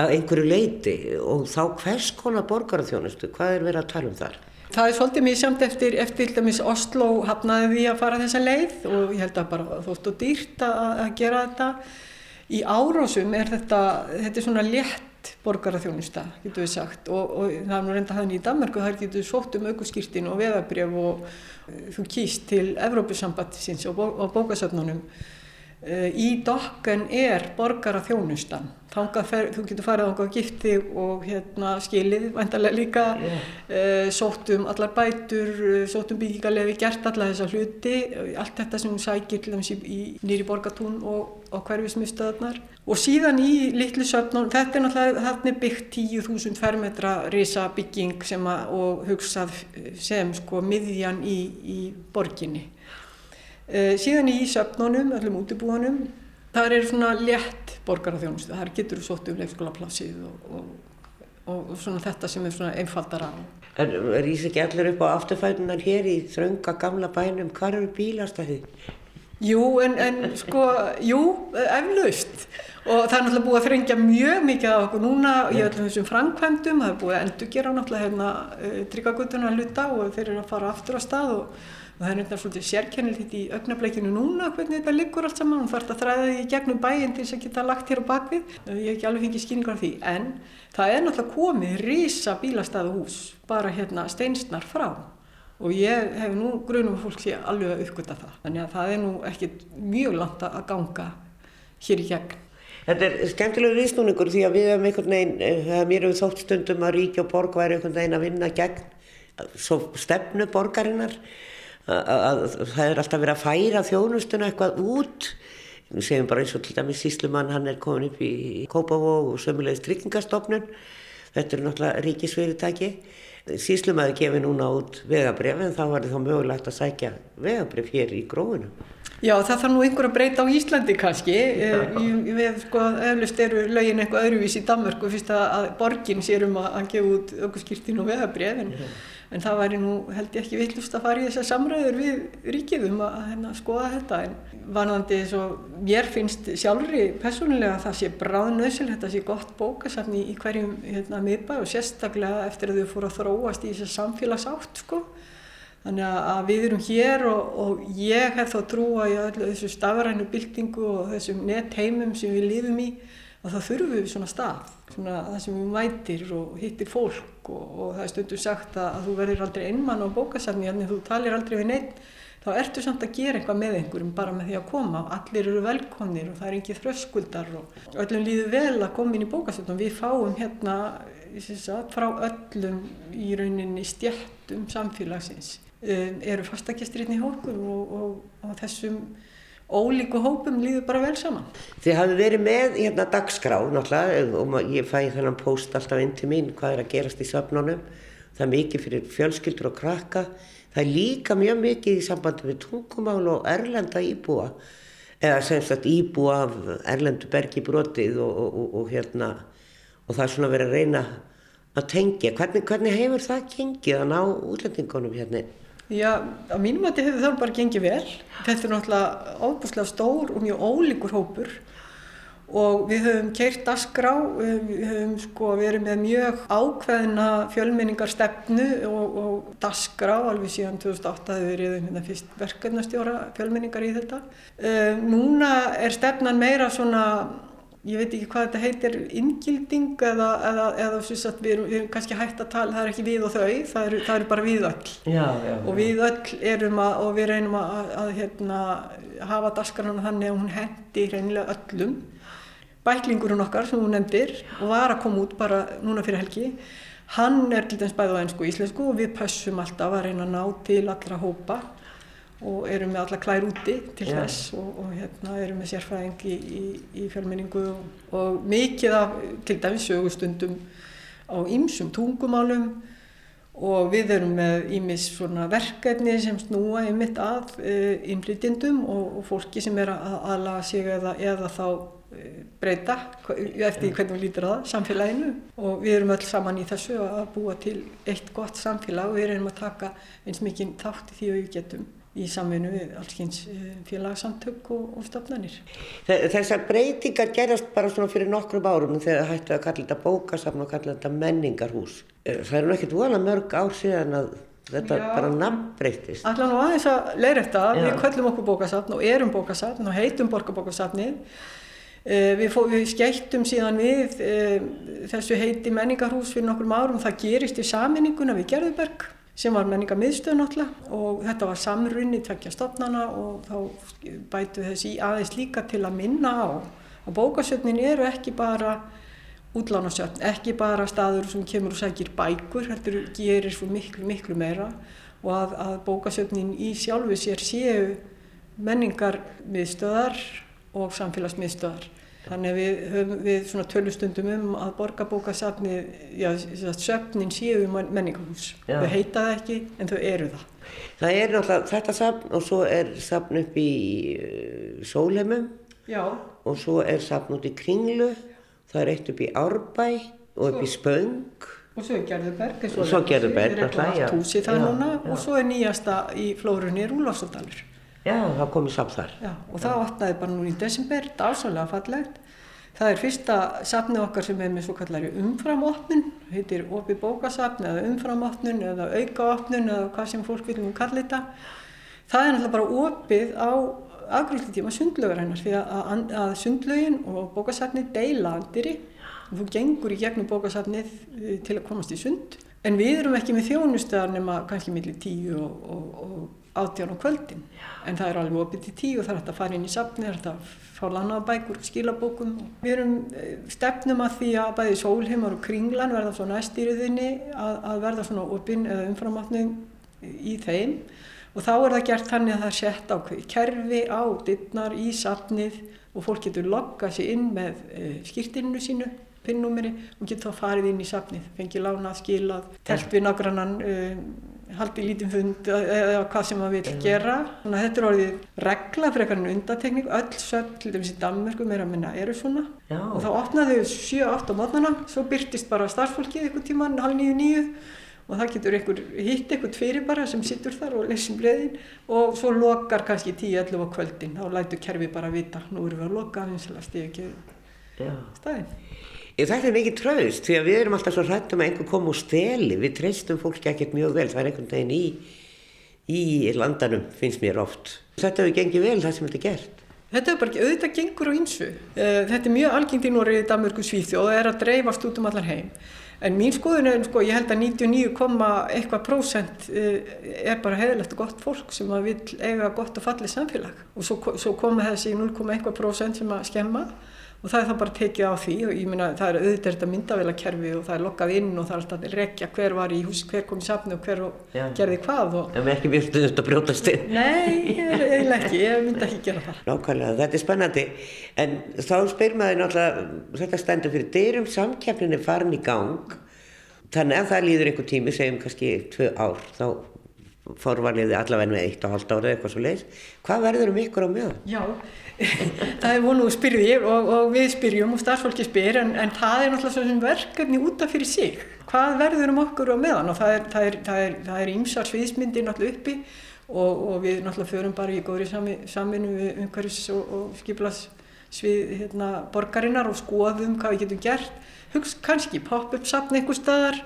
[SPEAKER 1] að einhverju leiti og þá hvers konar borgarþjónustu, hvað er verið að tala um þar?
[SPEAKER 3] Það er svolítið samt eftir, eftir dæmis Oslo hafnaði því að fara þessa leið og ég held að bara þótt og dýrt að, að gera þetta. Í árásum er þetta, þetta er svona létt borgaraþjónusta, getur við sagt, og, og það er nú reynda hann í Danmarku, þar getur við sótt um aukurskýrtin og veðabrjöf og uh, þú kýst til Evrópusambatisins og, bó, og bókasöfnunum. Uh, í dokken er borgaraþjónustan. Fer, þú getur farið á gifti og hérna, skilið vantarlega líka. Yeah. uh, sótt um allar bætur uh, sótt um byggingarlefi, gert allar þessa hluti. Allt þetta sem sækir í, í nýri borgatún og, og hverfismustöðarnar og síðan í litlu söfnun, þetta er náttúrulega byggt 10.000 fermetra risa bygging sem að, og hugsað sem sko miðjan í, í borginni síðan í söfnunum, öllum útibúanum, þar er svona létt borgarþjónustu, þar getur þú sótt um leikskólaplassið og, og, og, og svona þetta sem er svona einfaldara.
[SPEAKER 1] En rýs ekki allir upp á afturfætunar hér í þrönga gamla bænum, hvað eru bílastæðið?
[SPEAKER 3] Jú, en, en sko, jú, eflaust. Og það er náttúrulega búið að þrengja mjög mikið af okkur núna í öllum þessum framkvæmdum, það er búið að endur gera náttúrulega hérna uh, tryggagutuna hluta og þeir eru að fara aftur á stað og og það er náttúrulega svolítið sérkennilegt í augnableikinu núna hvernig þetta liggur allt saman. Og þarf að þræða því gegnum bæinn til þess að geta lagt hér á bakvið ég hef ekki alveg fengið skýringar af því. En það er náttúrulega komið risa bílastæðuhús bara hérna steinsnar frá. Og ég hef nú grunum fólk sé alveg að uppgöta það. Þannig að það er nú ekkit mjög langt að ganga hér í gegn.
[SPEAKER 1] Þetta er skemmtilegur viðsnúningur því að við hefum einhvern veginn, eh, mér hefur þótt stundum að ríkja og borg væri einhvern veginn að vinna gegn stefnu borgarinnar að það er alltaf verið að færa þjónustuna eitthvað út. Við segjum bara eins og til dæmis Síslumann hann er komin upp í Kópavó og sömulegis tryggingastofnun. Þetta er náttúrulega ríkisfyrirtæki. Síslumann gefið núna út vegabref en þá var það mögulegt að sækja vegabref hér í gróðunum
[SPEAKER 3] Já það þarf nú einhver að breyta á Íslandi kannski. Eh, við sko eflust eru lögin eitthvað öðruvís í Danmörku fyrst að borgin sér um að gefa út okkur skýrtin og vegabref en en það væri nú held ég ekki villust að fara í þessar samræður við ríkið um að hérna, skoða þetta. En vanandi eins og mér finnst sjálfri personulega að það sé bráðnöðsil þetta sé gott bókasafni í hverjum hérna, miðbæ og sérstaklega eftir að þau fóru að þróast í þessar samfélagsátt sko. Þannig að við erum hér og, og ég hef þá trúa í öllu þessu stafrænu byltingu og þessum nettheimum sem við lifum í að það þurfum við svona stað svona það sem við mætir og hittir fólk og, og það er stundu sagt að, að þú verður aldrei einmann á bókasafni en þú talir aldrei við neitt þá ertu samt að gera eitthvað með einhverjum bara með því að koma allir eru velkonir og það er ekki þröskuldar og öllum líður vel að koma inn í bókasafnum við fáum hérna sagt, frá öllum í rauninni stjættum samfélagsins um, eru fastakjastriðni hókur og, og, og þessum ólíku hópum líður bara vel saman.
[SPEAKER 1] Þið hafið verið með hérna dagskrá náttúrulega og ég fæ þennan post alltaf inn til mín hvað er að gerast í söfnunum. Það er mikið fyrir fjölskyldur og krakka. Það er líka mjög mikið í sambandi við tungumál og erlenda íbúa eða semst að íbúa af erlendu bergi brotið og, og, og hérna og það er svona verið að reyna að tengja. Hvernig, hvernig hefur það gengið að ná útlendingunum hérna?
[SPEAKER 3] Já, á mínum þetta hefur þá bara gengið vel. Þetta er náttúrulega óbúslega stór og mjög ólíkur hópur og við höfum keirt askrá, við höfum sko verið með mjög ákveðina fjölmenningarstefnu og, og dasgrá alveg síðan 2008 hefur verið hérna fyrst verkefnastjóra fjölmenningar í þetta. Uh, núna er stefnan meira svona ég veit ekki hvað þetta heitir, inngilding eða, eða, eða að við, erum, við erum kannski hægt að tala, það er ekki við og þau, það eru, það eru bara við öll.
[SPEAKER 1] Já, já,
[SPEAKER 3] og við öll erum að, og við reynum að, að hérna, hafa daskarana þannig að hún hendi reynilega öllum. Bæklingurinn okkar sem hún nefndir og var að koma út bara núna fyrir helgi, hann er til dæmis bæðið á ennsku og íslensku og við passum alltaf að reyna að ná til allra hópa og erum með alla klær úti til yeah. þess og, og hérna erum með sérfræðing í, í, í fjölmenningu og, og mikið af til dæmis sögustundum á ýmsum tungumálum og við erum með svona verkefni sem snúa einmitt að uh, innflytjendum og, og fólki sem er að aðlaga sig eða, eða þá eh, breyta eftir hvernig við lítur á það, samfélaginu og við erum öll saman í þessu að búa til eitt gott samfélag og við erum að taka eins mikið þátt í því að við getum í samvinnu við allskyns eh, félagsamtök og, og stofnanir.
[SPEAKER 1] Þessar breytingar gerast bara svona fyrir nokkrum árum þegar það hættu að kalla þetta bókasafn og kalla þetta menningarhús. Eh, það eru ekkert volað mörg ár síðan að þetta Já, bara nafnbreytist.
[SPEAKER 3] Alltaf nú aðeins að leira þetta, við köllum okkur bókasafn og erum bókasafn og heitum borgarbókasafnið. Eh, við, við skelltum síðan við þessu heiti menningarhús fyrir nokkrum árum, það gerist í saminninguna við Gerðuberg sem var menningarmiðstöð náttúrulega og þetta var samrunni tvekja stofnana og þá bætu þessi aðeins líka til að minna á að bókasöfnin eru ekki bara útlánasöfn, ekki bara staður sem kemur og segir bækur, heldur gerir svo miklu, miklu meira og að, að bókasöfnin í sjálfu sér séu menningarmiðstöðar og samfélagsmiðstöðar Þannig að við höfum við svona tölustundum um að borgarbókasafni, já, söfnin séu menningahús. Þau heita það ekki en þau eru það.
[SPEAKER 1] Það er náttúrulega þetta safn og svo er safn upp í uh, Sólheimum
[SPEAKER 3] já.
[SPEAKER 1] og svo er safn út í Kringlu, það er eitt upp í Árbæ og upp svo, í Spöng.
[SPEAKER 3] Og svo er Gerðurberg,
[SPEAKER 1] og svo er Gerðurberg,
[SPEAKER 3] það er húsi það núna og svo er nýjasta í flórunni Rúlásóttalur.
[SPEAKER 1] Já, það komið samt þar.
[SPEAKER 3] Já, og það opnaði bara núna í desember, dásalega fallegt. Það er fyrsta safni okkar sem er með svo kallari umframopnun, heitir opi bókasafn eða umframopnun eða aukaopnun eða hvað sem fólk viljum kalla þetta. Það er náttúrulega bara opið á afgriðslutíma sundlögur hennar því að, að sundlögin og bókasafni deila andiri og þú gengur í gegnum bókasafnið eh, til að komast í sund. En við erum ekki með þjónustöðar nema kannski millir tíu og, og, og átján á kvöldin en það er alveg opið til tíu og það er hægt að fara inn í safni, það er hægt að fá lannabækur, skilabókum. Við erum eh, stefnum að því að bæði sólheimar og kringlan verða svo næstýriðinni að, að verða svona opinn eða umframatning í þeim og þá er það gert þannig að það er sett á kerfi á dittnar í safnið og fólk getur loggað sér inn með eh, skýrtinnu sínu pinnúmeri og getur þá farið inn í safnið, fengið lánað, skilað, telt við nágrannan um, haldi lítið fund eða hvað sem maður vil gera. Þannig að þetta er orðið regla fyrir eitthvað undatekník. Öll söll, til dæmis í Danmörku, meira að minna eru svona.
[SPEAKER 1] Já.
[SPEAKER 3] Og þá opnaðu þau 7-8 á mótnana, svo byrtist bara starfsfólkið eitthvað tíman, halv nýju nýju og það getur einhver hitt eitthvað fyrir bara sem sittur þar og leysum breðin og svo lokar kannski 10-11 á kvöldin. Þá lætu kerfi bara vita, nú erum við að loka, eins og það stegi ekki staðinn.
[SPEAKER 1] Þetta er mikið tröðust því að við erum alltaf svo hrættum að einhver koma úr steli, við treystum fólki ekkert mjög vel, það er einhvern veginn í, í landanum finnst mér oft. Þetta hefur gengið vel það sem þetta er gert.
[SPEAKER 3] Þetta hefur bara auðvitað gengur á einsu. Eh, þetta er mjög algengt í Nóri, Danmörku, Svíþjóð og það er að dreifast út um allar heim. En mín skoðun er, sko, ég held að 99,1% prósent eh, er bara heðilegt og gott fólk sem að vil eiga gott og fallið samfélag. Og svo, svo koma þessi 0,1% sem að skemma og það er þá bara tekið á því og ég minna það er auðvitað þetta myndavélakerfi og það er lokkað inn og það er alltaf rekja hver var í hús, hver kom í safni og hver Já. gerði hvað og...
[SPEAKER 1] En við ekki viltum þetta brjótast inn
[SPEAKER 3] Nei, eiginlega ekki, ég myndi ekki gera það.
[SPEAKER 1] Nákvæmlega, þetta er spennandi. En þá spyr maður náttúrulega þetta stendur fyrir dyrum, samkjafnin er farin í gang. Þannig að það líður einhver tími, segjum kannski tvö ár þá fórvarliði allaveg með eitt og halvt ára eitthvað svo leiðis hvað verður um ykkur á meðan?
[SPEAKER 3] Já, það er vonu að spyrja og, og við spyrjum og starfsfólki spyr en, en það er náttúrulega svona verkefni útaf fyrir sig. Hvað verður um okkur á meðan? Og það er, ímsar sviðsmyndir náttúrulega uppi og, og við náttúrulega förum bara í góðri samvinnu við umhverfis og, og skiplas svið hérna, borgarinnar og skoðum hvað við getum gert. Hugst kannski pop-up sapn einhver staðar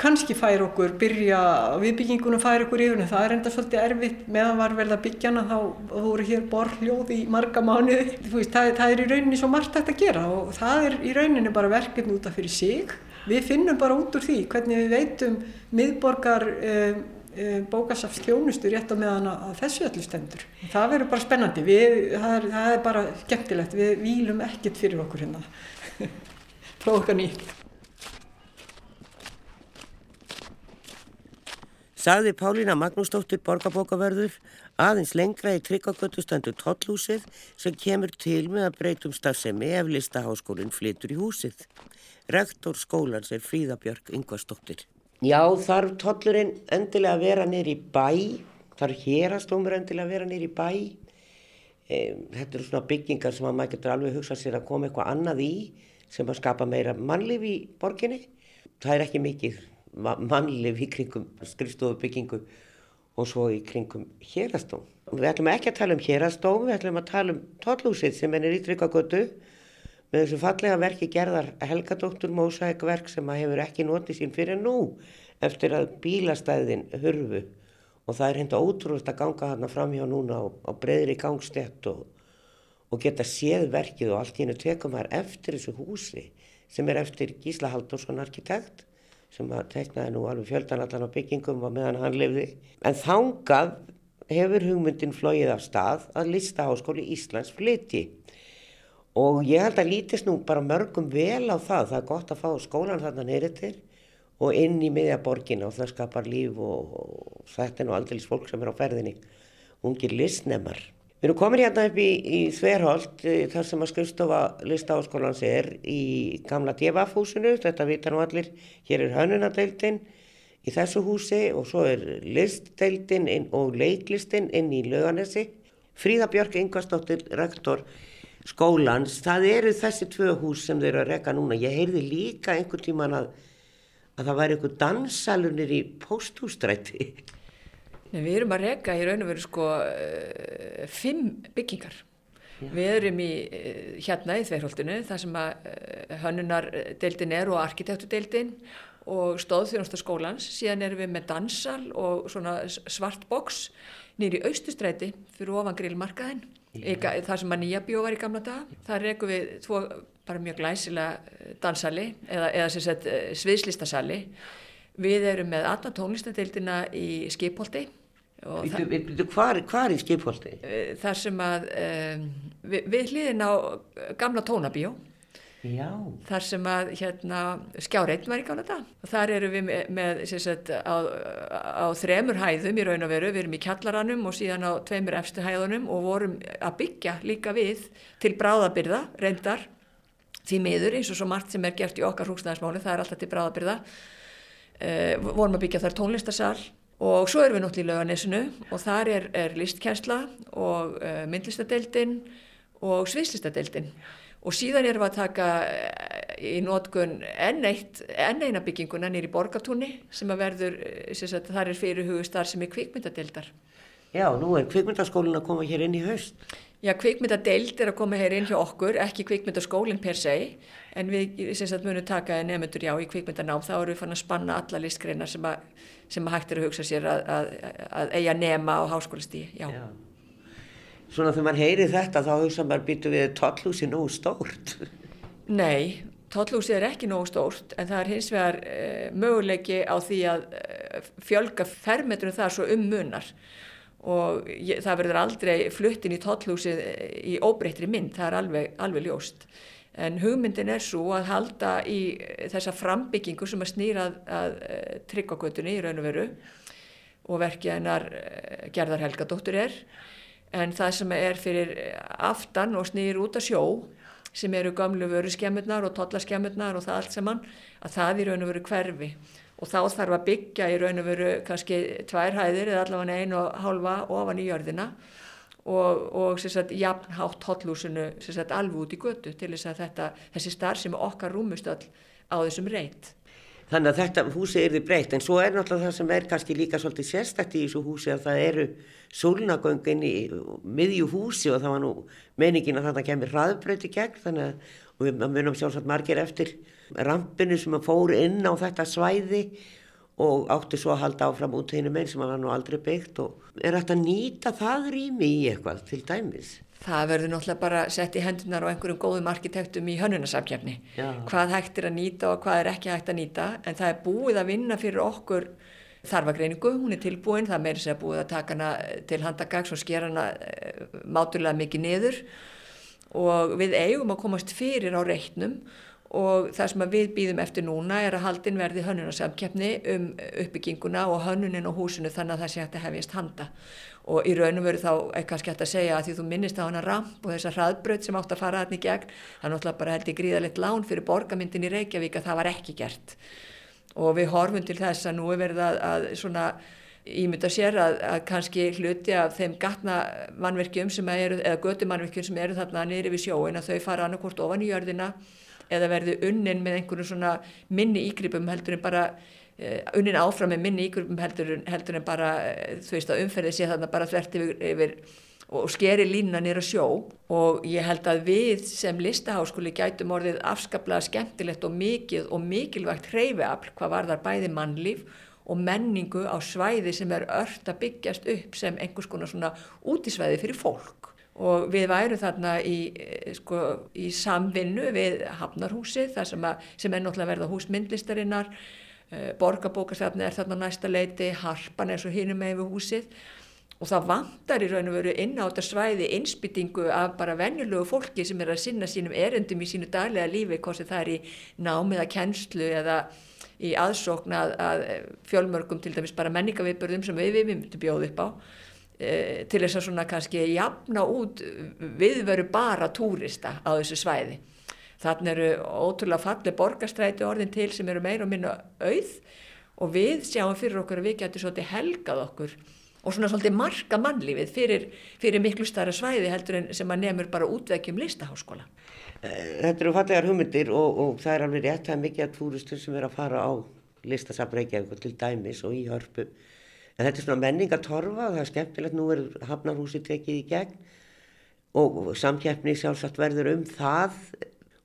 [SPEAKER 3] kannski fær okkur byrja viðbyggingunum fær okkur yfir en það er enda svolítið erfitt meðan var vel að byggja hana þá voru hér borrljóð í marga mánuði. Veist, það, það er í rauninni svo margt að gera og það er í rauninni bara verkefni út af fyrir sig. Við finnum bara út úr því hvernig við veitum miðborgar eh, eh, bókasafs þjónustu rétt á meðan að þessu öllu stendur. Það verður bara spennandi. Við, það, er, það er bara skemmtilegt. Við výlum ekkert fyrir okkur hérna. Prófa okkar nýtt
[SPEAKER 1] Sagði Pálína Magnúsdóttir borgarbókavörður aðeins lengra í tryggagötu stendur tollhúsið sem kemur til með að breytum stafsemi ef listaháskólinn flytur í húsið. Rektor skólans er Fríðabjörg Yngvarsdóttir. Já, þarf tollurinn endilega að vera nýri bæ, þarf hérastómur endilega að vera nýri bæ þetta eru svona byggingar sem að maður getur alveg hugsað sér að koma eitthvað annað í sem að skapa meira mannlif í borginni. Það er ekki mikið mannlif í kringum skrifstofubyggingu og svo í kringum hérastóm. Við ætlum ekki að tala um hérastóm, við ætlum að tala um tóllúsið sem er í Tryggagötu með þessu fallega verki gerðar Helgadóttur Mósækverk sem að hefur ekki notið sín fyrir nú eftir að bílastæðin hurfu og það er hérna ótrúist að ganga þarna fram hjá núna á, á breyðri gangstett og, og geta séð verkið og allt í hennu tekum þar eftir þessu húsi sem er eftir Gísla Haldursson arkitekt sem að teknaði nú alveg fjöldan allan á byggingum og meðan hann lifði. En þangað hefur hugmyndin flóið af stað að listaháskóli Íslands flyti. Og ég held að lítist nú bara mörgum vel á það. Það er gott að fá skólan þarna neyrir og inn í miðjaborgin og það skapar líf og, og þetta er nú aldrei fólk sem er á ferðinni. Ungir listnemar. Við erum komin hérna upp í, í Þverholt eh, þar sem að skrifstofa listaháskólans er í gamla djefafhúsinu, þetta vita nú allir, hér er hönunadeildin í þessu húsi og svo er listdeildin og leiklistin inn í löganessi. Fríða Björk Ingvarsdóttir, rektor skólans, það eru þessi tvö hús sem þeir eru að rekka núna. Ég heyrði líka einhver tíman að, að það væri einhver dansalunir í posthústrætti.
[SPEAKER 4] Nei, við erum að reyka í raun og veru sko uh, fimm byggingar. Já. Við erum í, uh, hérna í Þveirholtinu þar sem að uh, hönnunardeildin er og arkitektudeildin og stóðþjónustaskólans. Síðan erum við með dansal og svart boks nýri austustræti fyrir ofan grillmarkaðin. Það sem að nýja bjó var í gamla dag. Það reykum við tvo bara mjög glæsilega dansali eða, eða sem sagt sviðslistasali. Við erum með alla tónlistadeildina í Skipholti
[SPEAKER 1] Hvar, hvar í skipholti?
[SPEAKER 4] Eh, þar sem að um, við, við hlýðin á gamla tónabíó.
[SPEAKER 1] Já.
[SPEAKER 4] þar sem að hérna, skjáreitn var í gamla dag og þar eru við með, með sagt, á, á þremur hæðum í raun og veru, við erum í kjallaranum og síðan á tveimur efstu hæðunum og vorum að byggja líka við til bráðabyrða, reyndar því miður eins og svo margt sem er gert í okkar húsnæðismáli, það er alltaf til bráðabyrða uh, vorum að byggja þar tónlistarsal og svo erum við náttúrulega í lauganesinu og þar er, er listkjærsla og uh, myndlistadeildin og sviðslistadeildin og síðan erum við að taka uh, í nótkun enn, enn eina bygginguna nýri borgatúni sem að verður, sem að þar er fyrir hugustar sem er kvikmyndadeildar.
[SPEAKER 1] Já, nú er kvikmyndaskólin að koma hér inn í haust.
[SPEAKER 4] Já, kvikmyndadeild er að koma hér inn hjá okkur, ekki kvikmyndaskólinn per se, en við sem sagt munum taka nefnendur já í kvikmyndanám, þá eru við fann að spanna alla listgreina sem sem að hægt er að hugsa sér að, að, að eiga nema á háskólastíi. Já. Já.
[SPEAKER 1] Svona þegar mann heyri þetta þá hugsa maður býtu við tóllhúsi nógu stórt.
[SPEAKER 4] Nei, tóllhúsi er ekki nógu stórt en það er hins vegar uh, möguleiki á því að uh, fjölga fermetrum þar svo um munar og ég, það verður aldrei fluttin í tóllhúsi í óbreytri mynd, það er alveg, alveg ljóst. En hugmyndin er svo að halda í þessa frambyggingu sem að snýra að, að eh, tryggagötunni í raun og veru og verkið hennar eh, Gerðar Helgadóttur er. En það sem er fyrir aftan og snýr út að sjó sem eru gamlu vöru skemmurnar og tollaskemmurnar og það allt saman að það í raun og veru hverfi og þá þarf að byggja í raun og veru kannski tvær hæðir eða allavega einu og hálfa ofan í jörðina og, og sagt, jafnhátt hotlúsinu alveg út í götu til þess að þetta, þessi starf sem okkar rúmust all á þessum reynd.
[SPEAKER 1] Þannig að þetta húsi er því breytt en svo er náttúrulega það sem er kannski líka svolítið sérstætt í þessu húsi að það eru sólnagöngin í miðju húsi og það var nú meningin að þetta kemur hraðbröyti gegn þannig að við munum sjálfsagt margir eftir rampinu sem að fóru inn á þetta svæði og átti svo að halda áfram út einu meginn sem hann var nú aldrei byggt og er hægt að nýta það rými í eitthvað til dæmis.
[SPEAKER 4] Það verður náttúrulega bara sett í hendunar á einhverjum góðum arkitektum í hönnunarsamkjafni. Hvað hægt er að nýta og hvað er ekki hægt að nýta en það er búið að vinna fyrir okkur þarfagreiningu, hún er tilbúin, það meiri segja búið að taka hana til handagags og skera hana eh, máturlega mikið niður og við eigum að komast fyrir á reitnum og það sem við býðum eftir núna er að haldin verði hönnunarsamkeppni um uppbygginguna og hönnunin og húsinu þannig að það sé hægt að hefjast handa. Og í raunum veru þá kannski hægt að segja að því þú minnist á hana ramp og þessa hraðbröð sem átt að fara þarna í gegn það er náttúrulega bara held í gríðalegt lán fyrir borgamyndin í Reykjavík að það var ekki gert. Og við horfum til þess að nú er verið að, að svona ímynda sér að, að kannski hluti af þeim gatna mannverkjum sem eru, eða götu mannverkjum sem eru þarna niður við sjóin að þau fara annarkort ofan í jörðina eða verði unnin með einhvern svona minni ígripum heldur en bara uh, unnin áfram með minni ígripum heldur, heldur en bara uh, þú veist að umferði sé þarna bara þvert yfir, yfir og skeri línuna nýra sjó. Og ég held að við sem listaháskóli gætum orðið afskaplega skemmtilegt og mikið og mikilvægt hreyfiafl hvað var þar bæði mannlíf og menningu á svæði sem er ört að byggjast upp sem einhvers konar svona útisvæði fyrir fólk og við værum þarna í, eh, sko, í samvinnu við Hafnarhúsið sem, sem er náttúrulega verða hús myndlistarinnar. Eh, borgarbókastafni er þarna næsta leiti harpan er svo hínum með við húsið. Og það vantar í raun og veru inn á þetta svæði einsbyttingu af bara venjulegu fólki sem er að sinna sínum erendum í sínu daglega lífi, hvort það er í námiða kennslu eða í aðsókn að, að fjölmörgum til dæmis bara menningaviðbörðum sem við við myndum bjóð upp á til þess að svona kannski jafna út viðveru bara túrista á þessu svæði. Þannig eru ótrúlega falli borgarstræti orðin til sem eru meira og minna auð og við sjáum fyrir okkur að við getum svolítið helgað okkur og svona svolítið marka mannlífið fyrir, fyrir miklu starra svæði heldur en sem að nefnur bara útvekkjum listaháskóla.
[SPEAKER 1] Eh, þetta eru fallegar hugmyndir og, og það er alveg rétt, er mikið að túristur sem er að fara á listasafreikjaðu til dæmis og í hörpu. En þetta er svona menningatorfa, það er skemmtilegt, nú er Hafnarhúsi tekið í gegn og samkjæfni sjálfsagt verður um það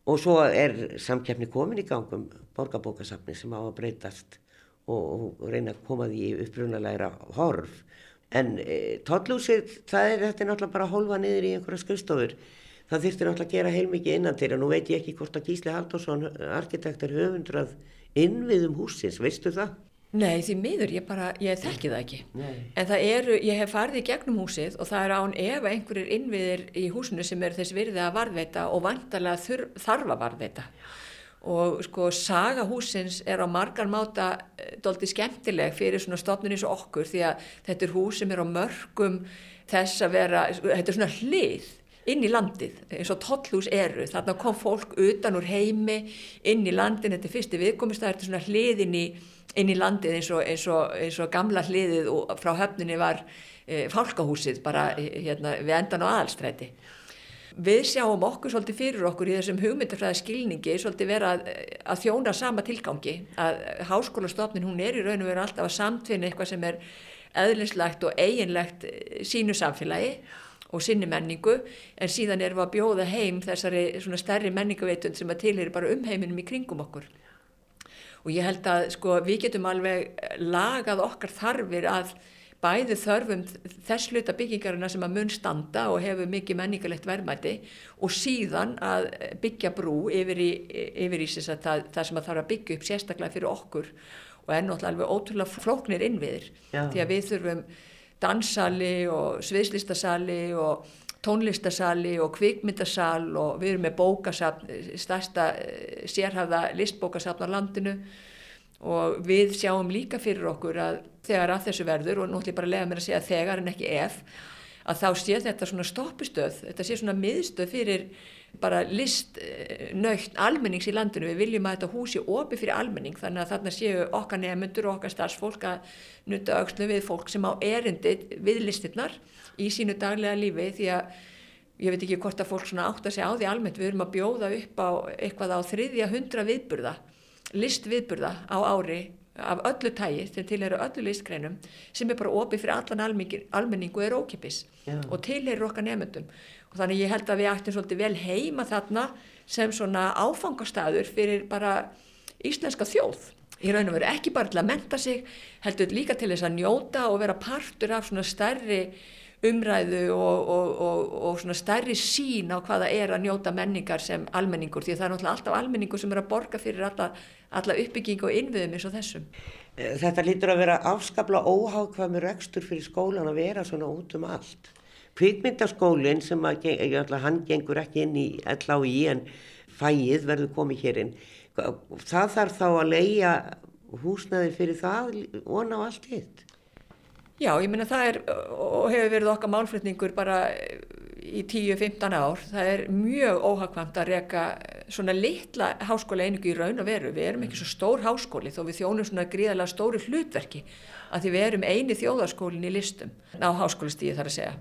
[SPEAKER 1] og svo er samkjæfni komin í gangum borgarbókasafni sem á að breytast og, og reyna að koma því upprunalæra horf. En e, tóllúsið, það er þetta er náttúrulega bara að holfa niður í einhverja skrifstofur það þurfti náttúrulega að gera heilmikið innan til og nú veit ég ekki hvort að Gísli Haldursson arkitektur höfundrað innviðum húsins, veistu það?
[SPEAKER 4] Nei, því miður, ég bara, ég þekki það ekki
[SPEAKER 1] Nei.
[SPEAKER 4] en það eru, ég hef farið í gegnum húsið og það er án ef einhverjir innviðir í húsinu sem eru þess virðið að varðveita og vantarlega þarf að varðveita og sko saga húsins er á margar máta eh, doldi skemmtileg fyrir svona stofnun eins og okkur því að þetta er hús sem er á mörgum þess að vera, þetta er svona hlið inn í landið eins og tollhús eru. Þarna kom fólk utan úr heimi inn í landin, þetta er fyrsti viðkomist það er svona hliðin í, inn í landið eins og, eins og, eins og gamla hliðið og frá höfninni var e, fálkahúsið bara e, hérna, við endan á aðalstræti. Við sjáum okkur svolítið fyrir okkur í þessum hugmyndafræða skilningi svolítið vera að, að þjóna sama tilgangi að háskólastofnin hún er í raun og veru alltaf að samtvinna eitthvað sem er eðlislegt og eiginlegt sínu samfélagi og sinni menningu en síðan erum við að bjóða heim þessari svona stærri menningaveitund sem að tilir bara um heiminum í kringum okkur og ég held að sko við getum alveg lagað okkar þarfir að bæði þörfum þess hluta byggingarina sem að mun standa og hefur mikið menningalegt verðmæti og síðan að byggja brú yfir í, yfir í það, það sem að þarf að byggja upp sérstaklega fyrir okkur og er náttúrulega alveg ótrúlega flóknir innviðir Já. því að við þurfum danssali og sviðslistasali og tónlistasali og kvikmyndasal og við erum með bókasafn, stærsta eh, sérhafða listbókasafn á landinu. Og við sjáum líka fyrir okkur að þegar að þessu verður og náttúrulega bara lega mér að segja þegar en ekki ef að þá sé þetta svona stoppistöð, þetta sé svona miðstöð fyrir bara listnöytt almennings í landinu. Við viljum að þetta húsi opi fyrir almenning þannig að þarna séu okkar nefnendur og okkar starfsfólk að nutta aukslu við fólk sem á erindi við listirnar í sínu daglega lífi því að ég veit ekki hvort að fólk svona átt að segja á því almennt við erum að bjóða upp á eitthvað á þriðja hundra viðburða, listviðburða á ári af öllu tægi sem til eru öllu listgreinum sem er bara opið fyrir allan almenningu er ókipis Já. og til eru okkar nefnendum og þannig ég held að við ættum svolítið vel heima þarna sem svona áfangastæður fyrir bara íslenska þjóð í raun og veru ekki bara til að menta sig heldur líka til þess að njóta og vera partur af svona stærri umræðu og, og, og, og stærri sín á hvaða er að njóta menningar sem almenningur því það er náttúrulega alltaf almenningur sem er að borga fyrir alla, alla uppbygging og innviðum eins og þessum.
[SPEAKER 1] Þetta lítur að vera afskapla óhákvæmur ekstur fyrir skólan að vera svona út um allt. Kvikmyndaskólinn sem að, alltaf, hann gengur ekki inn í LHI en fæið verður komið hér inn. Það þarf þá að leia húsnaði fyrir það og ná allt hitt.
[SPEAKER 4] Já, ég minna það er og hefur verið okkar málflutningur bara í 10-15 ár. Það er mjög óhagkvæmt að reyka svona litla háskóla einingu í raun og veru. Við erum ekki svo stór háskóli þó við þjónum svona gríðarlega stóri hlutverki að því við erum eini þjóðarskólin í listum á háskólastíði þar að segja.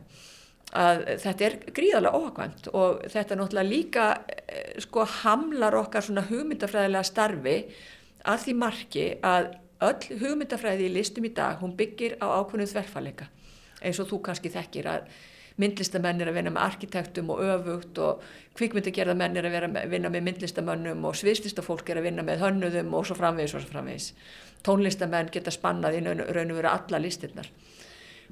[SPEAKER 4] Að þetta er gríðarlega óhagkvæmt og þetta náttúrulega líka sko hamlar okkar svona hugmyndafræðilega starfi að því marki að öll hugmyndafræði í listum í dag, hún byggir á ákveðinu þverfalega eins og þú kannski þekkir að myndlistamenn er að vinna með arkitektum og öfugt og kvikmyndagerðamenn er að að vinna með myndlistamönnum og sviðslistafólk er að vinna með hönnuðum og svo framvegis og svo framvegis. Tónlistamenn geta spannað í raun og vera alla listinnar.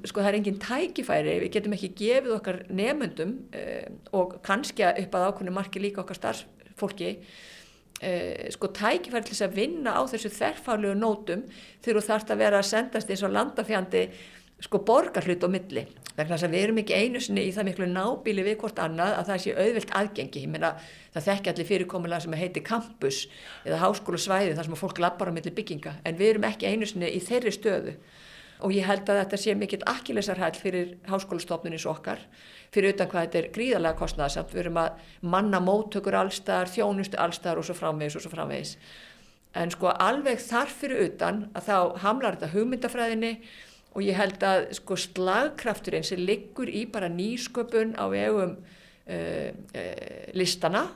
[SPEAKER 4] Sko það er engin tækifæri, við getum ekki gefið okkar nefnundum eh, og kannski upp að ákveðinu marki líka okkar starfsfólki eh, sko tækifæri til þess að vinna á þessu þerrfálegu nótum þegar þú þarfst að vera að sendast eins og landafjandi sko borgarhlut og milli. Þess að við erum ekki einu sinni í það miklu nábíli við hvort annað að það sé auðvilt aðgengi. Ég meina það þekki allir fyrirkomulega sem heitir campus eða háskóla svæði þar sem fólk lappar á milli bygginga. En við erum ekki einu sinni í þeirri stöðu og ég held að þetta sé mikill akkilesarhæll fyrir háskólastofnunis okkar fyrir utan hvað þetta er gríðarlega kostnæðasamt við erum að manna móttökur allstar, þjónustu allstar og svo framvegis og svo framvegis. En sko alveg þarf fyrir utan að þá hamlar þetta hugmyndafræðinni og ég held að sko slagkrafturinn sem liggur í bara nýsköpun á vegum uh, uh, listana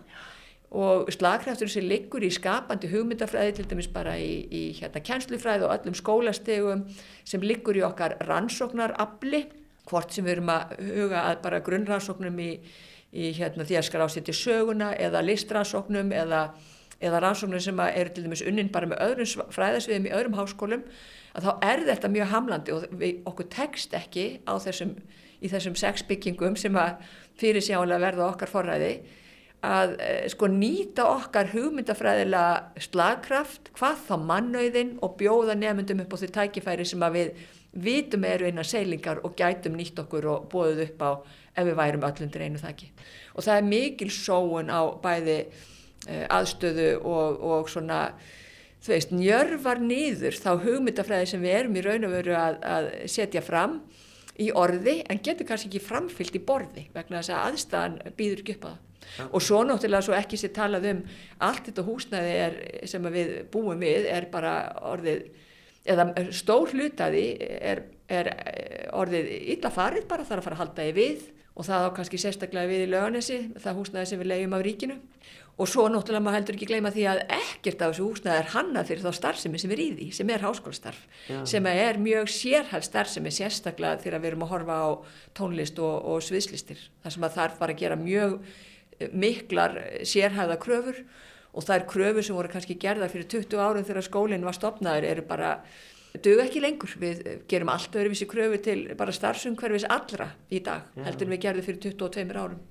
[SPEAKER 4] og slagkrafturinn sem liggur í skapandi hugmyndafræði til dæmis bara í, í hérna kjenslufræði og öllum skólastegum sem liggur í okkar rannsóknarabli hvort sem við erum að huga að bara grunnrannsóknum í, í hérna því að skar ásetja söguna eða listrannsóknum eða, eða rannsóknum sem eru til dæmis unnin bara með öðrum fræðasviðum í öðrum háskólum að þá er þetta mjög hamlandi og við, okkur tekst ekki þessum, í þessum sexbyggingum sem að fyrir sjálega verða okkar forræði að eh, sko nýta okkar hugmyndafræðilega slagkraft, hvað þá mannauðin og bjóða nefndum upp á því tækifæri sem að við vitum eru einan seilingar og gætum nýtt okkur og bóðuð upp á ef við værum öllundir einu þakki. Og það er mikil sóun á bæði uh, aðstöðu og, og svona þú veist, njörvar niður þá hugmyndafræði sem við erum í raun og veru að, að setja fram í orði en getur kannski ekki framfyllt í borði vegna þess að aðstæðan býður ekki upp að það. Ja. Og svo náttúrulega svo ekki sér talað um allt þetta húsnæði er, sem við búum við er bara orðið, eða stór hlutaði er, er orðið illa farið bara þarf að fara að halda í við og það á kannski sérstaklega við í löganesi, það húsnæði sem við leiðum af ríkinu Og svo náttúrulega maður heldur ekki gleyma því að ekkert af þessu húsnaði er hannað fyrir þá starfsemi sem er í því, sem er háskólastarf, Já. sem er mjög sérhælt starfsemi sérstaklega þegar við erum að horfa á tónlist og, og sviðslistir. Það sem að þarf bara að gera mjög eh, miklar sérhæða kröfur og það er kröfur sem voru kannski gerða fyrir 20 árum þegar skólinn var stopnaður eru bara, dög ekki lengur. Við gerum allt öðruvísi kröfu til bara starfsumhverfis allra í dag, heldur við gerðum fyrir 22 árum.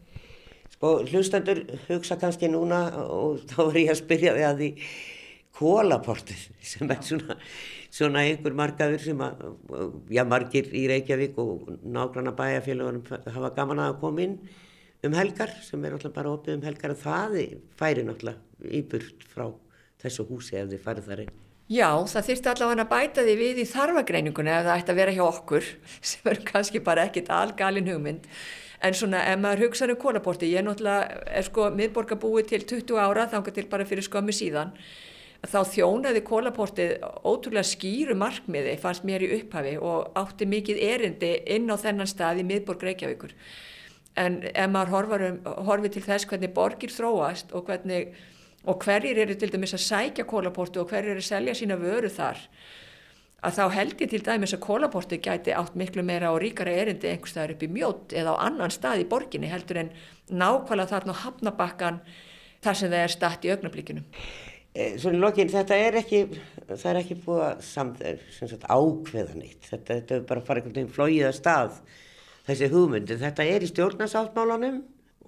[SPEAKER 1] Sko hlustandur hugsa kannski núna og þá er ég að spyrja þig að því kólaportið sem er svona, svona einhver markaður sem að, já margir í Reykjavík og nágranna bæjarfélagunum hafa gaman að koma inn um helgar sem er alltaf bara opið um helgar og það færi náttúrulega íburt frá þessu húsi ef þið farið þar inn.
[SPEAKER 4] Já, það þurfti allavega að bæta því við í þarfagreininguna ef það ætti að vera hjá okkur sem er kannski bara ekkit algalin hugmynd en svona ef maður hugsaður um kólaporti ég er náttúrulega, er sko miðborgarbúi til 20 ára þángar til bara fyrir skömmu síðan þá þjónaði kólaportið ótrúlega skýru markmiði fannst mér í upphafi og átti mikið erindi inn á þennan stað í miðborg Reykjavíkur. En ef maður um, horfi til þess hvernig borgir þróast og hvernig og hverjir eru til dæmis að sækja kólaporti og hverjir eru að selja sína vöru þar að þá held ég til dæmis að kólaporti gæti átt miklu meira og ríkara erindi einhverstaðar upp í mjót eða á annan stað í borginni heldur en nákvæmlega þarna hafnabakkan þar sem það er statt í augnablíkinu.
[SPEAKER 1] Eh, Svona lokin, þetta er ekki, það er ekki búið að samt, sagt, ákveða neitt, þetta, þetta er bara að fara einhvern veginn flóið að stað þessi hugmyndi, þetta er í stjórnarsáttmálanum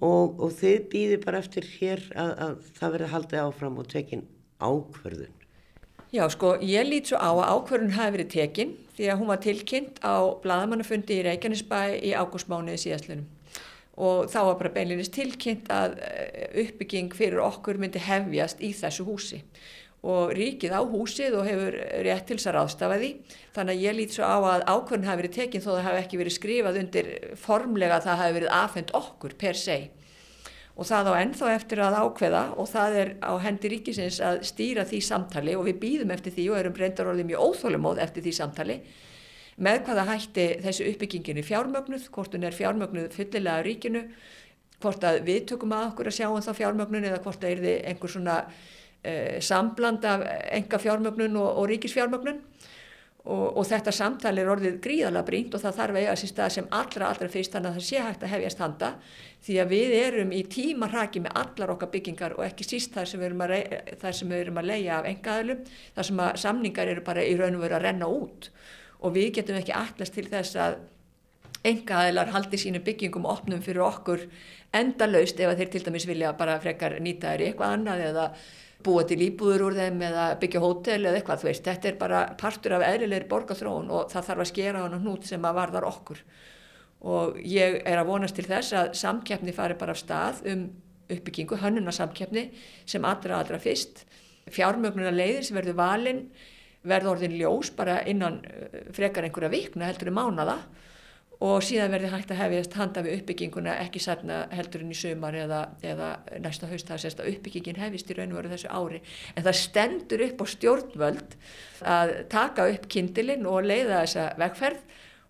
[SPEAKER 1] og, og þið býðir bara eftir hér að, að það verði haldið áfram og tekin ákverðun.
[SPEAKER 4] Já, sko, ég lít svo á að ákvörðun hafi verið tekinn því að hún var tilkynnt á bladamannafundi í Reykjanesbæ í ágústmániði síðastlunum og þá var bara beinleginnist tilkynnt að eh, uppbygging fyrir okkur myndi hefjast í þessu húsi og ríkið á húsið og hefur rétt til þess að ráðstafa því. Þannig að ég lít svo á að ákvörðin hafi verið tekinn þó það hafi ekki verið skrifað undir formlega að það hafi verið afhengt okkur per se. Og það á ennþá eftir að ákveða og það er á hendi ríkisins að stýra því samtali og við býðum eftir því og erum reyndarorðið mjög óþólumóð eftir því samtali. Með hvaða hætti þessu uppbyggingin er fjármögnuð, hvort hún er fjármögnuð fullilega ríkinu, hvort að við tökum að okkur að sjá um þá fjármögnun eða hvort það er einhver svona eh, sambland af enga fjármögnun og, og ríkisfjármögnun og, og þetta samtali er orðið gríðalega brínt og það þarf að eiga sér stað sem allra allra fyrst þannig að það sé hægt að hefjast handa. Því að við erum í tíma hraki með allar okkar byggingar og ekki síst þar sem við erum að, erum að leia af engaðalum þar sem að samningar eru bara í raun og veru að renna út. Og við getum ekki allast til þess að engaðalar haldi sínu byggingum opnum fyrir okkur endalaust ef þeir til dæmis vilja bara frekar nýta þér eitthvað annað eða búa til íbúður úr þeim eða byggja hótel eða eitthvað, þú veist, þetta er bara partur af eðlilegri borgarþróun og það þarf að skera hann hnút sem að varðar okkur. Og ég er að vonast til þess að samkeppni fari bara af stað um uppbyggingu, hönnuna samkeppni sem allra allra fyrst. Fjármögnuna leiðir sem verður valinn verður orðin ljós bara innan eh, frekar einhverja vikna heldur um mánada og síðan verði hægt að hefjast handa við uppbygginguna ekki særna heldurinn í sömar eða, eða næsta haust það sést að uppbyggingin hefist í raun og veru þessu ári. En það stendur upp á stjórnvöld að taka upp kindilinn og leiða þessa vegferð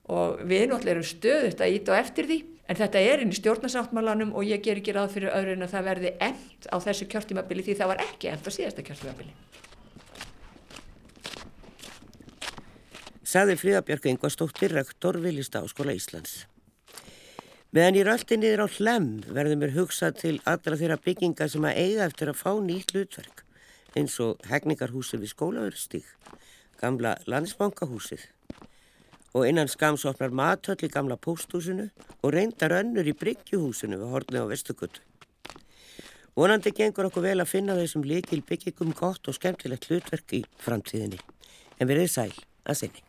[SPEAKER 4] og við náttúrulega erum stöðut að íta á eftir því. En þetta er inn í stjórnarsáttmálanum og ég ger ekki ráð fyrir öðru en að það verði end á þessu kjörtímabili því það var ekki end á síðasta kjörtímabili
[SPEAKER 1] Saði Fríðabjörg Ingvarstóttir, rektor Vilista Áskóla Íslands. Meðan ég röldi niður á hlem verður mér hugsað til allra þeirra bygginga sem að eiga eftir að fá nýtt hlutverk eins og hegningarhúsið við skólaverðstík, gamla landsbankahúsið og innan skamsopnar matöll í gamla pósthúsinu og reyndar önnur í bryggjuhúsinu við horni á Vestugutu. Vonandi gengur okkur vel að finna þessum likil byggingum gott og skemmtilegt hlutverk í framtíðinni en verið sæl að sinni.